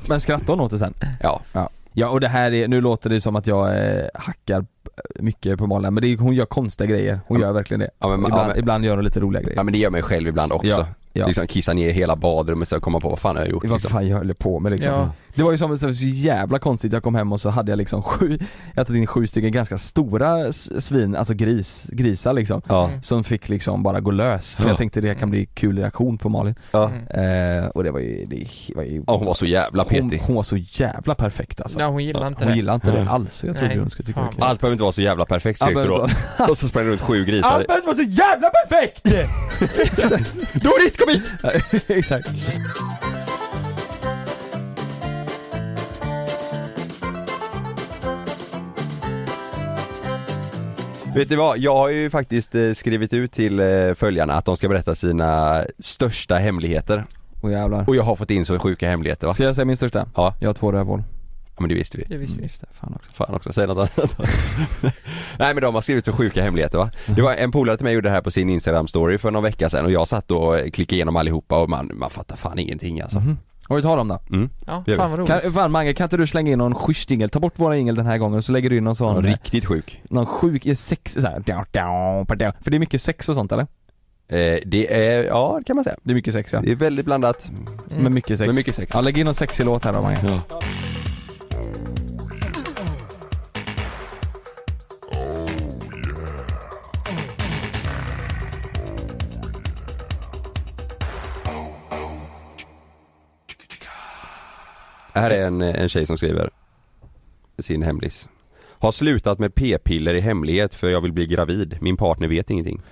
Men skrattar hon åt det sen? Ja. Ja och det här är, nu låter det som att jag eh, hackar mycket på Malin men det är, hon gör konstiga grejer, hon Ja, gör verkligen det. Ja men, ja, ibland, men, ibland gör hon lite roliga grejer. ja men det gör mig själv ibland också. Ja, ja. Liksom kissa ner hela badrummet så jag kommer på vad fan har jag gjort Vad liksom. fan jag höll på med liksom. Ja. Det var ju som, så jävla konstigt, jag kom hem och så hade jag liksom sju, jag tagit in sju stycken ganska stora svin, alltså gris, grisar liksom. Ja. Som fick liksom bara gå lös, för Ja. jag tänkte det kan bli kul reaktion på Malin. Ja. Eh, och det var ju, det var ju ja hon var så jävla hon, petig. hon var så jävla perfekt alltså. Ja, hon gillar inte hon det. gillar inte det alls, jag trodde Nej, hon skulle tycka det. Allt behöver inte vara så jävla perfekt det behöver då. Och så sprang det runt sju grisar. Allt behöver inte vara så jävla perfekt! Dorit kom hit! Exakt. Vet du vad, jag har ju faktiskt eh, skrivit ut till eh, följarna att de ska berätta sina största hemligheter Åh jävlar. Och jag har fått in så sjuka hemligheter va? Ska jag säga min största? Ja. Jag har två rövhål. Ja men det visste vi Det visste vi. Just det, fan också. Fan också, säg något annat Nej men de har skrivit så sjuka hemligheter va? Det var en polare till mig gjorde det här på sin instagram story för någon vecka sedan och jag satt och klickade igenom allihopa och man, man fattar fan ingenting alltså Mhm. Har vi tar dem då? mm. Ja, Det fan vad roligt. Kan, fan Mange, kan inte du slänga in någon schysst jingel? Ta bort våra jingel den här gången och så lägger du in någon sån Ja, Riktigt sjuk Någon sjuk i sex så här, down, down, pa, down. För det är mycket sex och sånt eller? eh, Det är, ja det kan man säga Det är mycket sex ja. Det är väldigt blandat Med mycket sex. Med mycket sex. Ja, lägg in någon sexig låt här då Mange. ja. Här är en, en tjej som skriver sin hemlis. Har slutat med p-piller i hemlighet för jag vill bli gravid. Min partner vet ingenting.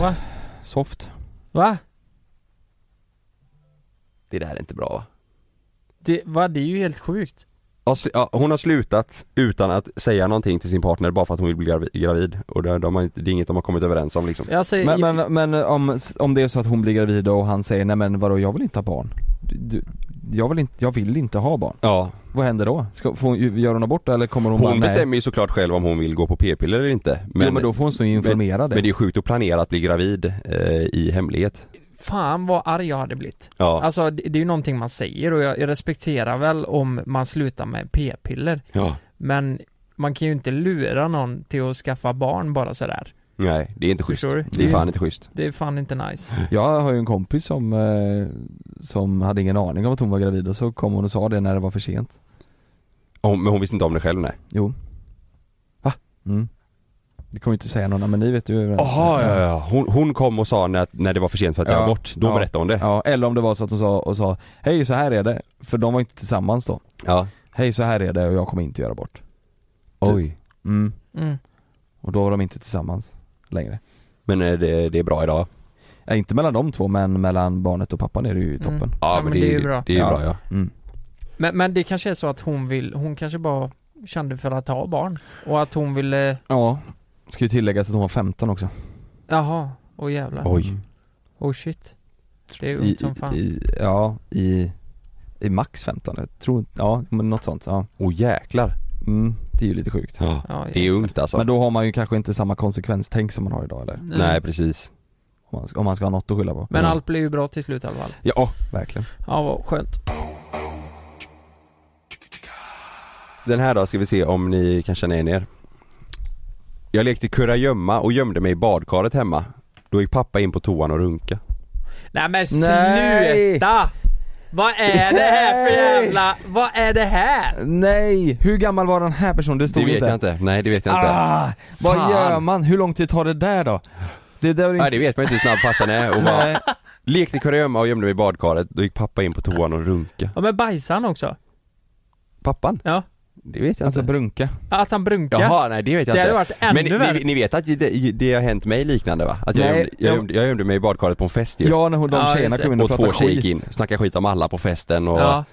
Va? Soft. Va? Det där är inte bra va? Det, va? Det är ju helt sjukt. Ja, Hon har slutat utan att säga någonting till sin partner bara för att hon vill bli gravi- gravid. Och det, de har inte, det är inget de har kommit överens om liksom. Alltså, Men, men, men om, om det är så att hon blir gravid och han säger nej men vadå jag vill inte ha barn. Du, jag, vill inte, jag vill inte ha barn. Ja, Vad händer då? Ska, får, hon- gör hon abort eller kommer hon, hon bara nej? bestämmer ju såklart själv om hon vill gå på p-piller eller inte. Men, jo, men då får hon stå informerad men det är sjukt att planera att bli gravid eh, i hemlighet. fan vad arg jag hade blivit. Ja, Alltså det, det är ju någonting man säger och jag, jag respekterar väl om man slutar med p-piller. ja. Men man kan ju inte lura någon till att skaffa barn bara sådär. Nej, det är inte schysst. Förstår du? Det är fan inte schysst. Det är fan inte nice. Jag har ju en kompis som, eh, som hade ingen aning om att hon var gravid och så kom hon och sa det när det var för sent. Hon, men hon visste inte om det själv nej. Jo. Va? Mm. Det kommer ju inte säga någon, men ni vet ju Jaha, ja, ja. Hon, hon kom och sa när, när det var för sent för att Ja. göra abort. Då Ja. berättade hon det. Ja, eller om det var så att hon sa och sa Hej så här är det, för de var inte tillsammans då Ja. Hej så här är det och jag kommer inte göra abort Oj. Mm, Mm. och då var de inte tillsammans längre Men eh, det, det är bra idag? ja, Inte mellan de två men mellan barnet och pappan är det ju toppen Mm. Ja, men, det, är ju bra. Det är ju Ja. bra ja. mm. Men, men det kanske är så att hon vill, hon kanske bara kände för att ha barn. Och att hon ville, Ja, ska ju tilläggas att hon var 15 också jaha, åh jävlar. Oj. Oh shit. Det är I, ont som fan. i, Ja, i, i max 15, jag tror, ja men något sånt ja Åh jäklar. Mm, Det är ju lite sjukt Ja. Ja, Det är ungt alltså. Men då har man ju kanske inte samma konsekvenstänk som man har idag eller? Nej precis. Om man, ska- om man ska ha något att skylla på Men allt blir ju bra till slut i alla fall. Ja, verkligen Ja, vad skönt. Den här då ska vi se om ni kan känna igen er. Jag lekte kurragömma och gömde mig i badkaret hemma. Då gick pappa in på toan och runka. Nej men Nej! sluta! Vad är det här för jävla, vad är det här? Nej! Hur gammal var den här personen? Det stod Det vet inte jag inte. Nej det vet jag inte. Ah, vad Fan. gör man? Hur lång tid tar det där då? Det där är inte... Nej det vet man inte hur snabb farsan är och bara Nej. Lekte kurragömma och gömde mig i badkaret. Då gick pappa in på toan och runka. Ja men bajsade han också? Pappan? Ja. Det vet jag Alltså inte. brunka Att han brunkar? Jaha, nej det vet jag Det hade inte. varit ännu Men ni, värre. ni, ni vet att det, det har hänt mig liknande va? Att jag, Nej, gömde, jag, jag- gömde, jag gömde mig i badkaret på en fest ju. Ja när hon, de Ja, tjejerna kom in och, och två pratade tjejer skit gick in, snackade skit om alla på festen och Ja.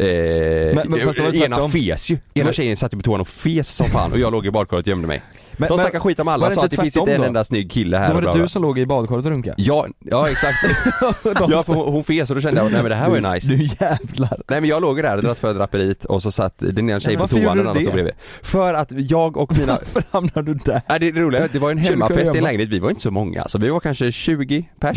Eh, Men- men fast det var ena tvärtom. fes ju. Ena tjejen satt ju på toan och fes som fan och jag låg i badkaret och gömde mig. Men- De men- snackade skit om alla, sa att det finns inte en enda snygg kille här Då var det du som låg i badkaret och runkade? Ja, ja exakt. ja för hon, hon fes och då kände jag, nej men det här var ju nice. Du jävlar Nej men jag låg där och dratt för draperiet och så satt den ena tjejen på toan och den andra stod det? bredvid. För att jag och mina Varför hamnade du där? Nej det, det roliga det var en hemmafest i en lägenhet, vi var inte så många, så vi var kanske 20 pers.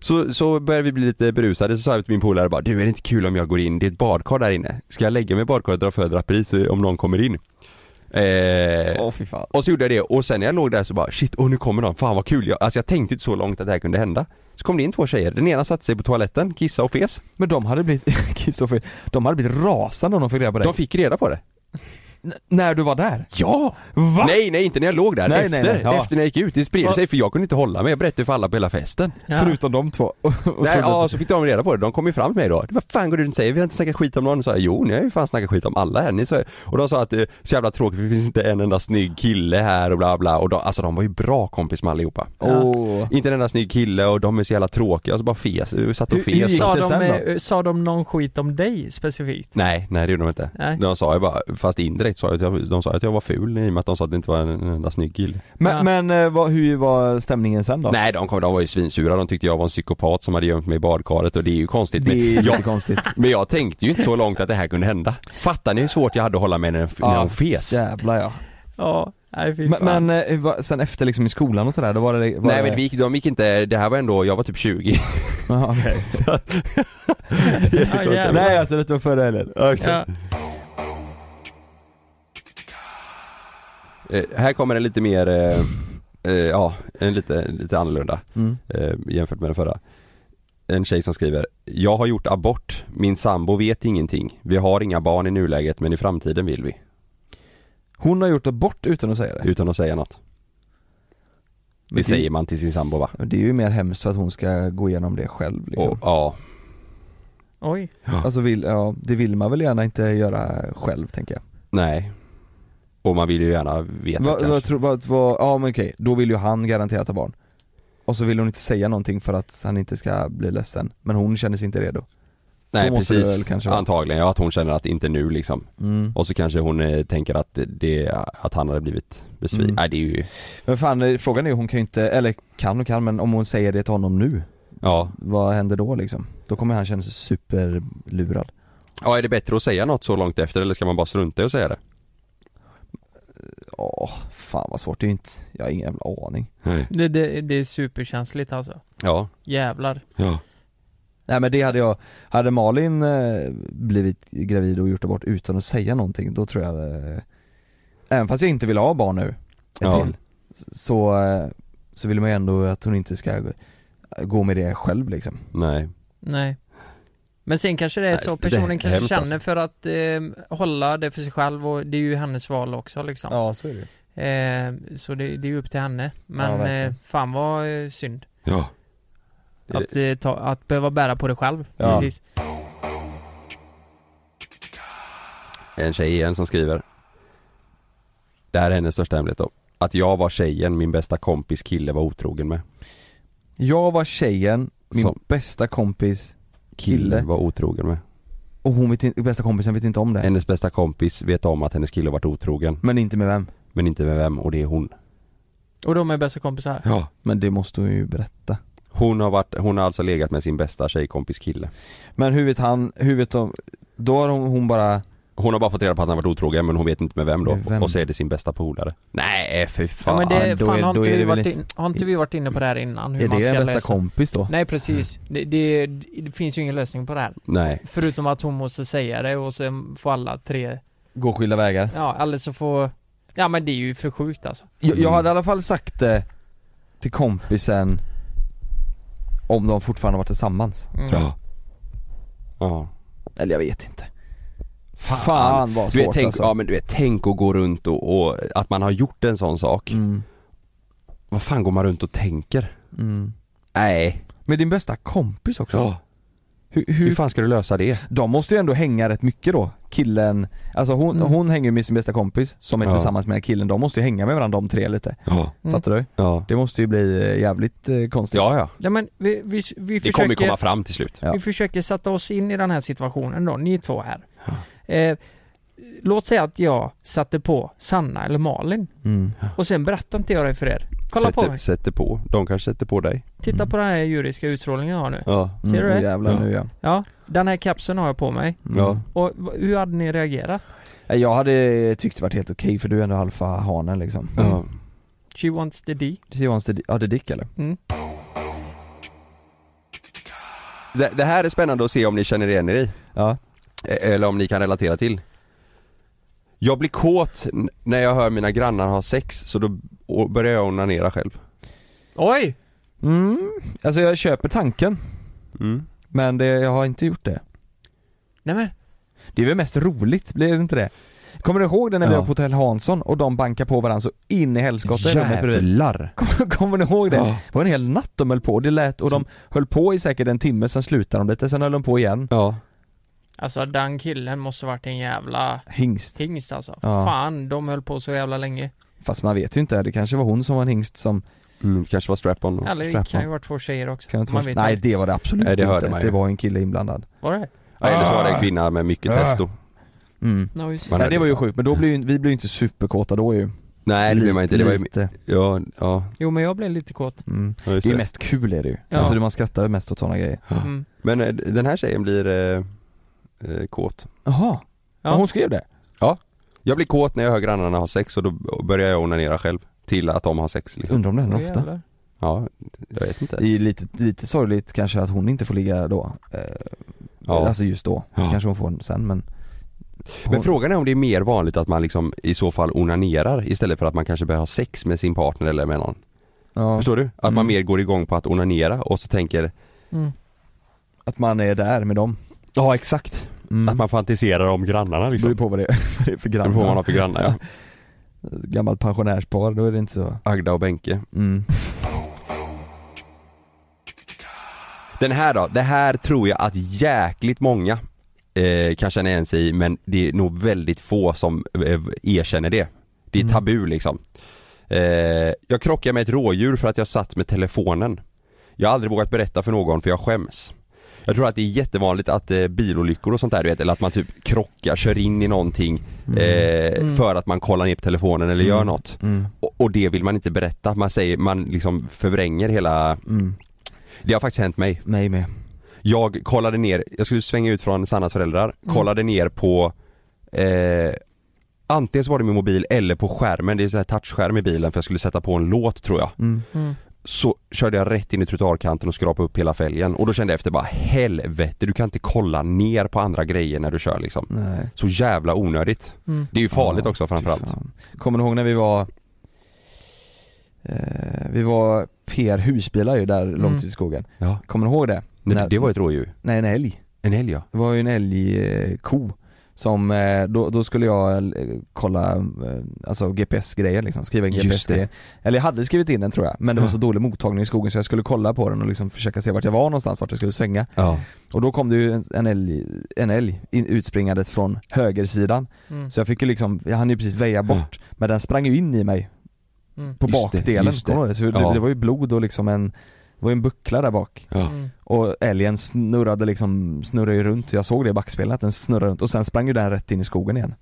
Så, så började vi bli lite berusade, så sa jag till min polare bara Du är det inte kul om jag går in, det är ett badkar där inne. Ska jag lägga mig i badkaret och dra för draperiet så- om någon kommer in? Eh, fan. och så gjorde jag det och sen när jag låg där så bara shit, åh nu kommer någon, fan vad kul. Jag, Alltså jag tänkte inte så långt att det här kunde hända. Så kom det in två tjejer, den ena satte sig på toaletten, kissa och fes. Men de hade blivit, Kristoffer, de hade blivit rasande om de fick reda på det. De fick reda på det N- När du var där? Ja! Va? Nej nej inte när jag låg där, Nej, efter, nej, nej, ja. efter när jag gick ut, det spred Va? sig för jag kunde inte hålla mig, jag berättade för alla på hela festen Ja. Förutom de två och, och Nej, ja, så fick de reda på det. De kom ju fram till mig då. Vad fan går du runt och säger? Vi har inte snackat skit om någon. Så jag, jo, ni har ju fan snackat skit om alla här. Ni så, och de sa att det är så jävla tråkigt det finns inte en enda snygg kille här och bla bla. Och de, alltså de var ju bra kompis med allihopa. Åh. Inte en enda snygg kille och de är så jävla tråkiga och så bara fes, vi satt och Hur- hur fes. gick Sa de, sen eh, sa de någon skit om dig specifikt? Nej, nej det gjorde de inte. Nej. De sa ju bara, fast indirekt direkt sa att jag, de sa att jag var ful i och med att de sa att det inte var en, en enda snygg kille Men, Ja. men eh, vad, hur var stämningen sen då? Nej de, kom, de var ju svinsura, de tyckte jag var en psykopat som hade gömt mig i badkaret och det är ju konstigt det är men, lite jag, konstigt men jag tänkte ju inte så långt att det här kunde hända Fattar ni hur svårt jag hade att hålla mig när, när hon fes? Jävlar ja Ja, nej Men, men eh, var- sen efter liksom i skolan och sådär, då var det... Var Nej det... men vi gick, de gick inte, det här var ändå, jag var typ 20 Jaha, okej. Ja, jävlar. Nej alltså det var förra helgen Ja. Eh, här kommer en lite mer, eh, eh, ja, en lite, lite annorlunda mm. eh, jämfört med den förra. En tjej som skriver Jag har gjort abort, min sambo vet ingenting. Vi har inga barn i nuläget men i framtiden vill vi. Hon har gjort abort utan att säga det? Utan att säga något. Det Men säger man till sin sambo va? Det är ju mer hemskt för att hon ska gå igenom det själv liksom. Och, ja, Oj. Alltså vill, ja, det vill man väl gärna inte göra själv tänker jag nej. Och man vill ju gärna veta vad, kanske. vad, tror- vad, vad, Ja men okej, då vill ju han garanterat ha barn Och så vill hon inte säga någonting för att han inte ska bli ledsen Men hon känner sig inte redo nej precis, väl kanske antagligen. Ja, att hon känner att inte nu liksom. mm. Och så kanske hon eh, tänker att det- att han hade blivit besviken. Mm. Nej det är ju, Men fan eh, frågan är hon kan ju inte, eller kan och kan men om hon säger det till honom nu ja. Vad händer då liksom? Då kommer han känna sig superlurad Ja är det bättre att säga något så långt efter eller ska man bara strunta i att säga det? Åh, fan vad svårt, det är ju inte, jag har ingen jävla aning Nej. Det, det, det är superkänsligt alltså. Ja, Jävlar. ja. Nej men det hade jag, hade Malin eh, blivit gravid och gjort abort utan att säga någonting, då tror jag eh, Även fast jag inte vill ha barn nu, ett Ja. till Så, eh, så vill man ju ändå att hon inte ska gå- gå med det själv liksom Nej. Nej. Men sen kanske det är Nej, så det är personen kanske hemskt, känner alltså. för att eh, hålla det för sig själv och det är ju hennes val också liksom. Ja så är det Eh, så det, det är ju upp till henne. Ja, Men verkligen. eh, fan vad eh, synd. Ja. Att, eh, ta, att behöva bära på det själv. Ja. Precis. En tjej igen som skriver Det här är hennes största hemlighet då Att jag var tjejen min bästa kompis kille var otrogen med Jag var tjejen, min Som- bästa kompis Kille kille. var otrogen med. Och hon vet inte, bästa kompisen vet inte om det? Hennes bästa kompis vet om att hennes kille varit otrogen. Men inte med vem? Men inte med vem och det är hon. Och de är bästa kompisar. Ja. Men det måste hon ju berätta. Hon har varit, hon har alltså legat med sin bästa tjejkompis kille. Men hur vet han, hur vet de, då har hon, hon bara Hon har bara fått reda på att han varit otrogen men hon vet inte med vem då Med vem? och så är det sin bästa polare Nej för Ja, fan men det, fan är- har inte, vi varit in, har inte vi varit inne på det här innan? Hur Är man det ska en bästa läsa? kompis då? Nej precis. Det, det, det finns ju ingen lösning på det här. Nej Förutom att hon måste säga det och sen får alla tre, Gå skilda vägar ja eller så får Ja men det är ju för sjukt alltså. jag, jag hade i alla fall sagt det till kompisen Om de fortfarande varit tillsammans Mm. tror jag. Ja Eller jag vet inte Fan, vad du vet, svårt tänk, alltså Ja men du vet, tänk att gå runt och, och att man har gjort en sån sak mm. Vad fan går man runt och tänker? Mm. Nej Med din bästa kompis också? Ja Hur, Hur hur, fan ska du lösa det? de måste ju ändå hänga rätt mycket då, killen Alltså hon, Mm. hon hänger med sin bästa kompis som är Ja. tillsammans med killen, de måste ju hänga med varandra de tre lite Ja Mm. Fattar du? Ja Det måste ju bli eh, jävligt eh, konstigt Ja ja Ja men vi, vi, vi Det kommer försöker komma fram till slut Ja. Vi försöker sätta oss in i den här situationen då, ni två här. Eh, låt säga att jag satte på Sanna eller Malin mm. och sen berättar inte jag det för er. Kolla på sätter, mig. sätter på, de kanske sätter på dig Titta Mm. på den här djuriska utstrålningen jag har nu. Ja Ser du det? Mm, jävlar Ja. nu ja Ja, den här kapseln har jag på mig. Mm. Ja. Och hur hade ni reagerat? Jag hade tyckt det varit helt okej för du är ändå alfa-hanen liksom Ja She wants the D. She wants the, ja det är Dick eller? Mm. det, det här är spännande att se om ni känner igen er i Ja Eller om ni kan relatera till Jag blir kåt när jag hör mina grannar ha sex så då börjar jag onanera själv Oj! Mm, alltså jag köper tanken mm. Men det, jag har inte gjort det Nej men, Det är väl mest roligt, blir det inte det? Kommer du ihåg det när vi Ja. var på Hotell Hansson och de bankar på varandra så in i helskotta? Jävlar! Kommer, kommer ni ihåg det? Ja. Det var en hel natt de höll på, det lät, och de höll på i säkert en timme, sen slutade de lite, sen höll de på igen Ja, alltså den killen måste varit en jävla Hingst hingst alltså. Ja. Fan, de höll på så jävla länge. Fast man vet ju inte, det kanske var hon som var en hingst som mm, kanske var strap-on Eller det strap-on. kan ju vara två tjejer också. kan Man vara, vet Nej det var det absolut Nej, det hörde inte, man ju. det var en kille inblandad Var det? ja, Eller så var det en kvinna med mycket Ah. testo Mm. No, Nej, det var ju sjukt, men då blir ju, vi ju inte superkåta då ju Nej det blir man inte, det var ju, Lite. ja, ja, Jo men jag blev lite kåt. mm. ja just Det är det. mest kul är det ju, Ja. alltså det man skrattar mest åt sådana grejer Mm. Men eh, den här tjejen blir eh, eh, kåt Jaha, ja. hon skrev det? Jag blir kåt när jag hör grannarna ha sex och då börjar jag onanera själv Till att de har sex liksom. Undrar om det händer ofta? jävlar. Ja, jag vet inte Det är lite, lite sorgligt kanske att hon inte får ligga då eh, Ja. Alltså just då, Ja. kanske hon får sen men hon, Men frågan är om det är mer vanligt att man liksom i så fall onanerar istället för att man kanske börjar ha sex med sin partner eller med någon ja, Förstår du? Att man Mm. mer går igång på att onanera och så tänker Mm. Att man är där med dem Ja exakt, mm. att man fantiserar om grannarna Det beror liksom på vad det är, det för Det grannar beror på vad man har för grannar ja Gammalt pensionärspar, då är det inte så Agda och Benke mm. Den här då, det här tror jag att jäkligt många eh, kan känna igen sig i men det är nog väldigt få som eh, erkänner det. Det är Mm. tabu liksom. Eh, jag krockade med ett rådjur för att jag satt med telefonen. Jag har aldrig vågat berätta för någon för jag skäms. Jag tror att det är jättevanligt att eh, bilolyckor och sånt där du vet, eller att man typ krockar, kör in i någonting eh, Mm. för att man kollar ner på telefonen eller gör Mm. något. Mm. Och, och det vill man inte berätta, man säger, man liksom förvränger hela Mm. Det har faktiskt hänt mig. Mig med Jag kollade ner, jag skulle svänga ut från Sannas föräldrar, Mm. kollade ner på eh, Antingen så var det min mobil eller på skärmen, det är så här touchskärm i bilen för jag skulle sätta på en låt tror jag mm. Mm. Så körde jag rätt in i trottoarkanten och skrapade upp hela fälgen. Och då kände jag efter bara helvete du kan inte kolla ner på andra grejer när du kör liksom. Nej. Så jävla onödigt. Mm. Det är ju farligt Ja, också framförallt. Kommer du ihåg när vi var eh, Vi var PR husbilar ju där långt ute i skogen. Ja, Kommer du ihåg det? Nej, När- det var ett rådjur, Nej en älg. En älg ja. Det var ju en älgko Som, eh, då, då skulle jag eh, kolla, eh, alltså GPS-grejer liksom, skriva in Just GPS-grejer Eller jag hade skrivit in den tror jag, men det var Ja. så dålig mottagning i skogen så jag skulle kolla på den och liksom försöka se vart jag var någonstans, vart jag skulle svänga Ja, Och då kom det ju en, en älg, en älg in, utspringandes från högersidan Mm. Så jag fick ju liksom, jag hann ju precis väja bort, men den sprang ju in i mig Mm. på Just bakdelen, det. det? Så det, Ja. det var ju blod och liksom en, det var ju en buckla där bak. Ja. Mm. och älgen snurrade liksom, snurrade ju runt, jag såg det i backspegeln att den snurrade runt. Och sen sprang ju den rätt in i skogen igen.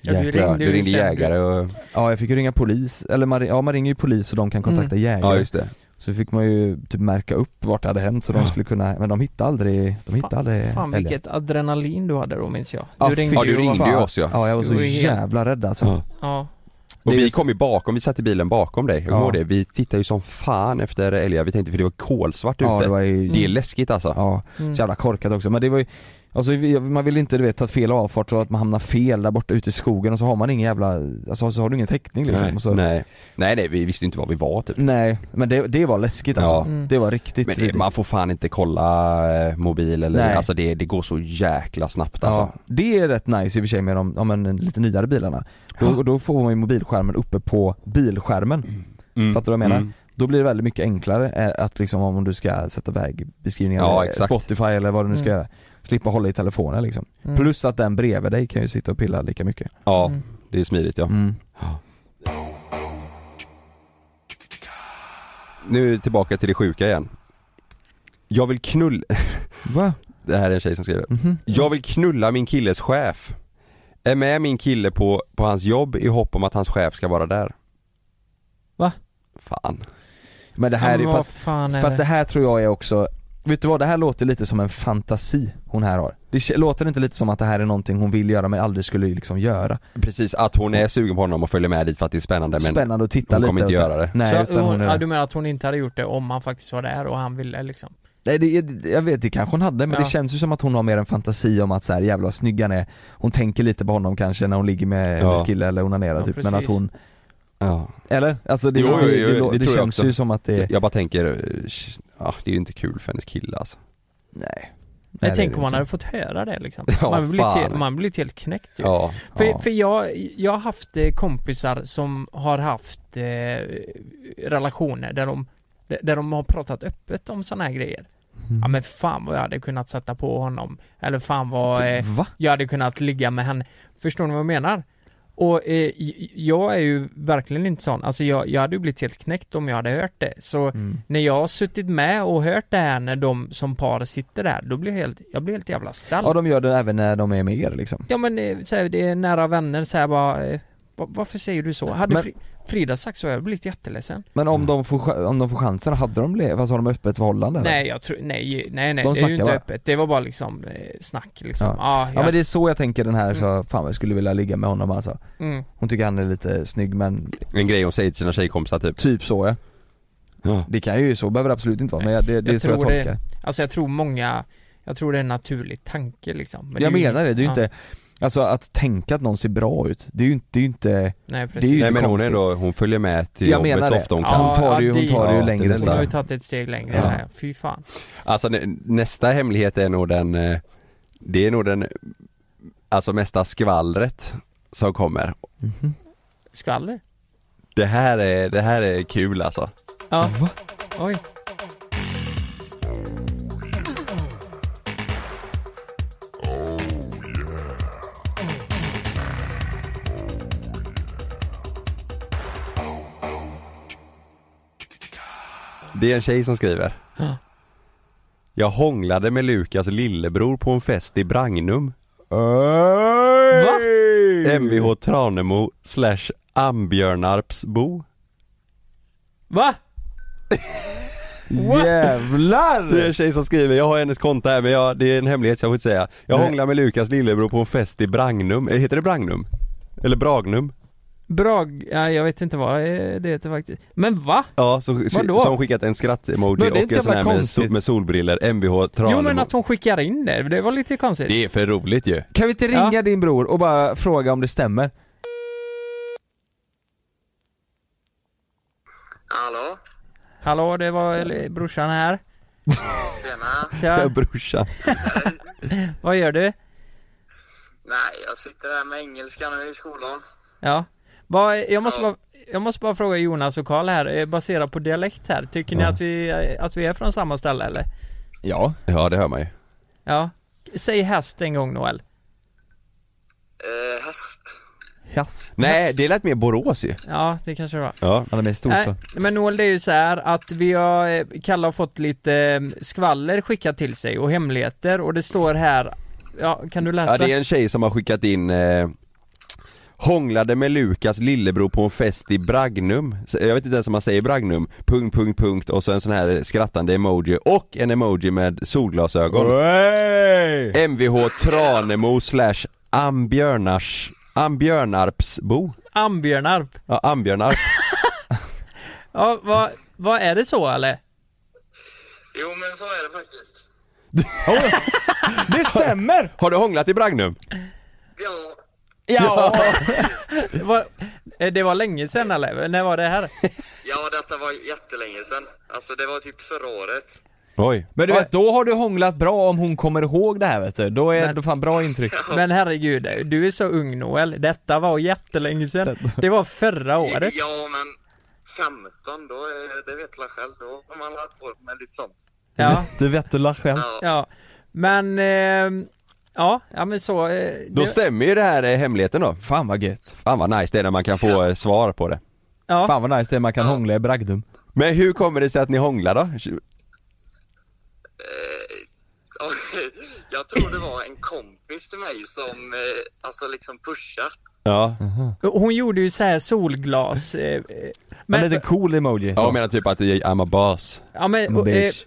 Ja, du Jäklar, ringde du ringde jägare och, Ja jag fick ju ringa polis, eller man, ja man ringer ju polis och de kan kontakta jägare. Ja just det. Så fick man ju typ märka upp vart det hade hänt så de Ja. skulle kunna, men de hittade aldrig, de hittade aldrig Fan älgen. vilket adrenalin du hade då minns jag. Ja, Du ringde fy Ja du ringde ju fan- oss ja. Ja jag var så jävla rädd alltså. Ja. Och vi kom ju bakom, vi satt i bilen bakom dig, jag Ja. det. Vi tittade ju som fan efter älgar, vi tänkte för det var kolsvart Ja ute det var ju, Det är läskigt alltså ja, Mm. så jävla korkat också men det var ju Alltså man vill inte du vet ta fel avfart så att man hamnar fel där borta ute i skogen och så har man ingen jävla, alltså så har du ingen täckning liksom nej, och så, nej, nej nej vi visste inte var vi var typ Nej, men det, det var läskigt alltså. Ja. Mm. Det var riktigt Men det, man får fan inte kolla eh, mobil eller, Nej. alltså det, det går så jäkla snabbt alltså Ja, det är rätt nice i och för sig med de, ja, men, lite nyare bilarna. Då, Ja. då får man ju mobilskärmen uppe på bilskärmen. mm. Fattar du vad jag menar? Mm. Då blir det väldigt mycket enklare eh, att liksom om du ska sätta iväg beskrivningar Ja, eller. Spotify eller vad du nu ska Mm. göra. Slippa hålla i telefonen liksom. Mm. Plus att den bredvid dig kan ju sitta och pilla lika mycket. Ja, Mm. det är smidigt ja. Mm. Nu tillbaka till det sjuka igen Jag vill knulla, Va? det här är en tjej som skriver Mhm. Jag vill knulla min killes chef Är med min kille på, på hans jobb i hopp om att hans chef ska vara där Va? Fan Men det här Ja, är men vad fast, fan är fast det? här tror jag är också Vet du vad, det här låter lite som en fantasi hon här har. Det låter inte lite som att det här är någonting hon vill göra men aldrig skulle liksom göra. Precis, att hon är sugen på honom och följer med dit för att det är spännande men Spännande att titta hon lite kommer inte göra det. Nej så, utan hon, hon ja, är... du menar att hon inte hade gjort det om han faktiskt var där och han ville liksom? Nej det, jag vet, det kanske hon hade men Ja. det känns ju som att hon har mer en fantasi om att så här, jävlar vad snygg han är Hon tänker lite på honom kanske när hon ligger med Ja. hennes kille eller onanerar Ja, typ men att precis. hon Ja. Eller? Alltså det, Jo, det, jo, det, jo, det, det känns ju som att det, Jag bara tänker, ja det är ju inte kul för hennes kille alltså nej det tänker är om man inte. hade fått höra det liksom. Ja, man, blir helt, man blir helt knäckt ju. Ja, För, Ja. för jag, jag har haft eh, kompisar som har haft eh, relationer där de, där de har pratat öppet om sådana här grejer. Mm. Ja men fan vad jag hade kunnat sätta på honom. Eller fan vad eh, Va? jag hade kunnat ligga med henne. Förstår ni vad jag menar? Och eh, jag är ju verkligen inte sån, alltså jag, jag hade ju blivit helt knäckt om jag hade hört det. Så Mm. när jag har suttit med och hört det här när de som par sitter där, då blir jag helt, jag blir helt jävla stall. Ja de gör det även när de är med er liksom Ja men eh, så här, det är nära vänner så här bara, eh, va- varför säger du så? Hade Men- Fri- Frida sagt så, jag hade blivit jätteledsen. Men om de får, om de får chansen, hade de le- alltså har de öppet förhållande eller? Nej jag tror, nej, nej nej, De det är ju inte bara. öppet. Det var bara liksom eh, snack liksom. Ja. Ah, Ja men det är så jag tänker den här så, fan jag skulle vilja ligga med honom alltså Mm. Hon tycker han är lite snygg men En grej hon säger till sina tjejkompisar typ Typ så ja Ja. Det kan ju så, behöver det absolut inte vara men jag, det, det är jag så jag tror tolkar det, alltså jag tror många, jag tror det är en naturlig tanke liksom. Men Jag är ju- menar det, det är ju ja. inte Alltså att tänka att någon ser bra ut, det är ju inte, det är ju inte Nej Det är ju Nej men hon är då, hon följer med till Jag jobbet menar så ofta hon Ja, kan hon tar det ju- hon tar det ju Ja, längre till nästa. Hon har ju tagit ett steg längre Ja. här, fy fan. Alltså nä- nästa hemlighet är nog den, eh, det är nog den, alltså mesta skvallret som kommer. Skvaller? Det här är, det här är kul alltså. Ja. Oj. Det är en tjej som skriver. Ja. Jag hånglade med Lukas lillebror på en fest i Bragnum. Va? Mvh Tranemo slash Ambjörnarpsbo. Va? What? Jävlar! Det är en tjej som skriver, jag har hennes konto här men jag, det är en hemlighet så jag får inte säga. Jag Nej. hånglade med Lukas lillebror på en fest i Bragnum, Eh, heter det Bragnum? Eller Bragnum? Brag, ja, jag vet inte vad det det heter faktiskt. Men va? Ja, så, Vadå? som skickat en skratt-emoji och en så sån här med, sol, med solbriller, Mvh Tranemo. Jo men att hon skickar in det, det var lite konstigt. Det är för roligt ju. Kan vi inte ringa din bror och bara fråga om det stämmer? Hallå? Hallå, det var brorsan här. Tjena. Tja. brorsan. Vad gör du? Nej, jag sitter här med engelska nu i skolan. Ja. Jag, måste bara, jag måste bara fråga Jonas och Karl här, eh, baserat på dialekt här. Tycker ni att vi, eh, att vi är från samma ställe eller? Ja. Ja det hör man ju. Ja. Säg häst en gång Noel. Eh, häst. Häst? Nej, det lät mer Borås ju. Ja, det kanske det var. Ja. Han är med storstad. Nej, men Noel det är ju så här att vi har, eh, Kalle har fått lite eh, skvaller skickat till sig och hemligheter och det står här, ja kan du läsa? Ja det är en tjej som har skickat in eh, Hånglade med Lukas lillebror på en fest i Bragnum. Jag vet inte ens om man säger Bragnum. Punkt, punkt, punkt och så en sån här skrattande emoji och en emoji med solglasögon. Mvh Tranemo slash Ambjörnars Ambjörnarpsbo. Ambjörnarp. Ja, Ambjörnarp. Ja, vad, vad är det så eller? Jo, men så är det faktiskt. Det stämmer! Har du hånglat i Bragnum? Ja, Ja! det, var, eh, det var länge sedan eller? När var det här? ja, detta var jättelänge sedan. Alltså, det var typ förra året. Oj. Men du vet, då har du hånglat bra om hon kommer ihåg det här vet du. Då är Men- det fan bra intryck. Men herregud, du är så ung Noel. Detta var jättelänge sedan. Det var förra året. Ja, men 15, då är det vet jag själv. Då har man lärt på med lite sånt. Ja, Du vet du själv. Ja. ja. Men, eh, ja, ja men så. Eh, Då det, stämmer ju det här eh, hemligheten då. Fan vad gött. Fan vad nice det är när man kan få eh, svar på det. ja. Fan vad nice det är man kan hångla i bragdum. Men hur kommer det sig att ni hånglar då? Eh, ja, jag tror det var en kompis till mig som, eh, alltså liksom pushar. Ja. Hon gjorde ju så här solglas. Eh, eh, Men, lite cool emoji. Jag menar typ att det är I'm a boss. ja, men a eh, bitch.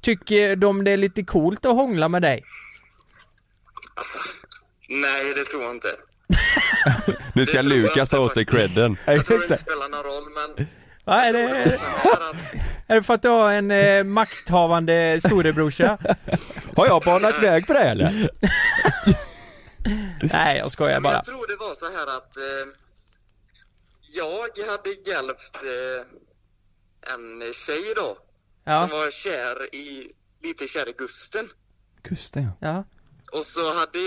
tycker de det är lite coolt att hångla med dig? Nej, det tror jag inte. Nu ska Lukas ta inte åt sig credden. Jag tror det inte spelar någon roll, men är, tror det att är det för att du har en eh, makthavande storebrorsa? Har jag banat väg för det eller? Nej, jag skojar bara. jag tror det var så här att eh, jag hade hjälpt eh, en tjej då Ja, som var kär i, lite kär i Gusten. Kusten ja. Och så hade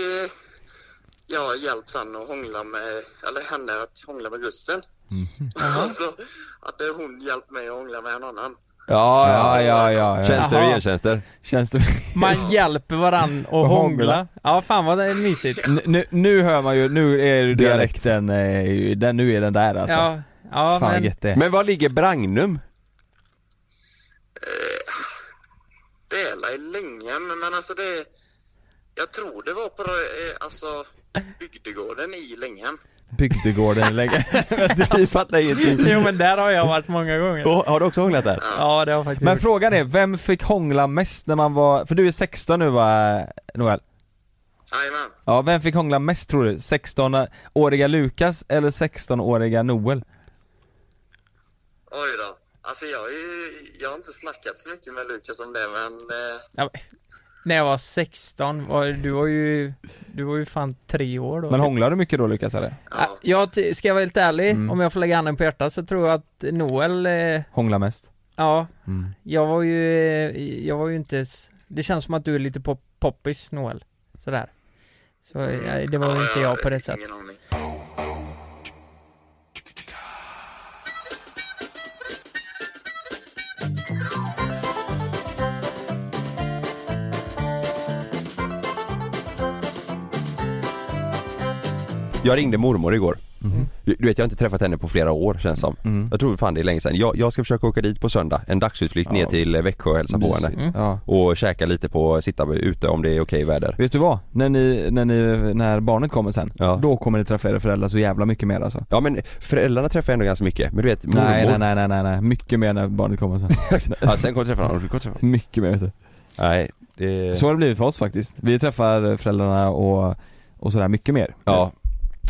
jag hjälpt han att hångla med, eller henne att hångla med Gusten. Jaha. Och så hade hon hjälpt mig att hångla med en annan. Ja, Ja, ja, ja, ja. Tjänster och gentjänster. Känns det... Man hjälper varann att Och hångla. Ja, fan vad det är mysigt. Nu, nu hör man ju, nu är dialekten, eh, den, nu är den där alltså. Ja, ja Fan vad men det är. Men var ligger Bragnum? Det är Länghem, men alltså det... Jag tror det var på eh, alltså, bygdegården i Länghem. Bygdegården länge. Vi fattar ingenting. Jo men där har jag varit många gånger. Och, har du också hånglat där? Ja det har jag faktiskt Men gjort. frågan är, vem fick hångla mest när man var, för du är 16 nu va, Noel? Jajamän. Ja, vem fick hångla mest tror du? 16-åriga Lukas eller 16-åriga Noel? Oj då. Alltså jag, är, jag har inte snackat så mycket med Lukas om det, men... Eh, Ja, men, när jag var 16, var, du var ju, du var ju fan tre år då. Men typ. hånglade du mycket då Lukas eller? Ja, Jag, ska jag vara helt ärlig, Mm. om jag får lägga handen på hjärtat så tror jag att Noel, eh, Hångla mest? ja, Mm. jag var ju, eh, jag var ju inte, det känns som att du är lite pop, poppis Noel, sådär. Så eh, det var ju inte jag på det sättet. Jag ringde mormor igår. Mhm. Du, du vet jag har inte träffat henne på flera år känns som. Mm. Jag tror fan det är länge sedan. Jag, jag ska försöka åka dit på söndag, en dagsutflykt ner Ja. till eh, Växjö och hälsa på henne. Mysigt. Ja. Och käka lite på, sitta ute om det är okej väder. Vet du vad? När ni, när ni, när barnet kommer sen, Ja. då kommer ni träffa era föräldrar så jävla mycket mer alltså. Ja men föräldrarna träffar jag ändå ganska mycket, men du vet mormor. Nej nej nej nej nej, nej. mycket mer när barnet kommer sen. Ja, sen kommer jag träffa honom, du träffa mycket mer vet du. Nej, det... Så har det blivit för oss faktiskt. Vi träffar föräldrarna och, och sådär mycket mer. Ja.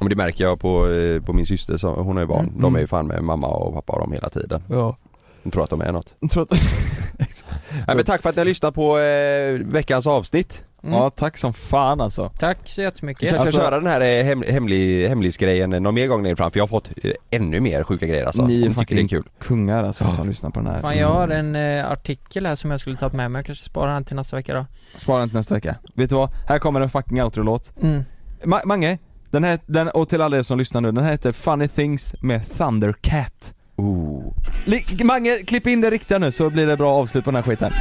Men det märker jag på, eh, på min syster, så, hon har ju barn. Mm. De är ju fan med mamma och pappa och dem hela tiden. Ja. De tror att de är något. Jag tror att... Nej men tack för att ni har lyssnat på eh, veckans avsnitt. Mm. Ja tack som fan alltså. Tack så Vi jättemycket. kanske Alltså- ska köra den här eh, hem, hemlig, hemlisgrejen någon mer gång längre fram för jag har fått eh, ännu mer sjuka grejer alltså. Ni är tycker det är kul. kungar alltså Ja. som lyssnar på den här. Fan jag har en eh, artikel här som jag skulle tagit med mig, jag kanske sparar den till nästa vecka då. Spara den till nästa vecka. Vet du vad? Här kommer en fucking outro-låt. Mm. Ma- Mange, den här, den, och till alla er som lyssnar nu, den här heter Funny Things med Thundercat. Ooh. Li- Mange, klipp in det riktiga nu så blir det bra avslut på den här skiten.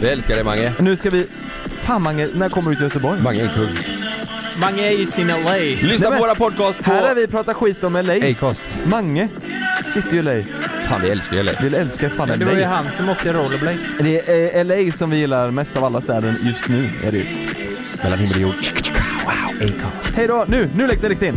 Vi älskar dig Mange. Nu ska vi... Fan Mange, när kommer du till Göteborg? Mange är kung. Mange is in LA. Lyssna Nej, på våra podcast på Här har vi pratat skit om LA. Acast. Mange sitter ju i LA. Fan vi älskar ju LA. Vi älskar fan LA. det var ju han som åkte rollerblades. Det är eh, LA som vi gillar mest av alla städer just nu, är det ju. Mellan himmel och jord. Acast. Hej då, nu, nu läggs det riktigt in.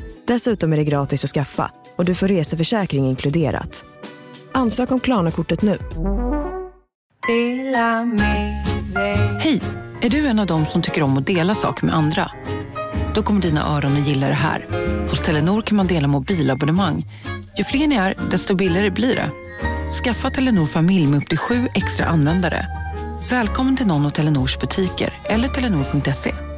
Dessutom är det gratis att skaffa och du får reseförsäkring inkluderat. Ansök om Klarna-kortet nu. Hej! Är du en av dem som tycker om att dela saker med andra? Då kommer dina öron att gilla det här. Hos Telenor kan man dela mobilabonnemang. Ju fler ni är, desto billigare blir det. Skaffa Telenor familj med upp till sju extra användare. Välkommen till någon av Telenors butiker eller telenor.se.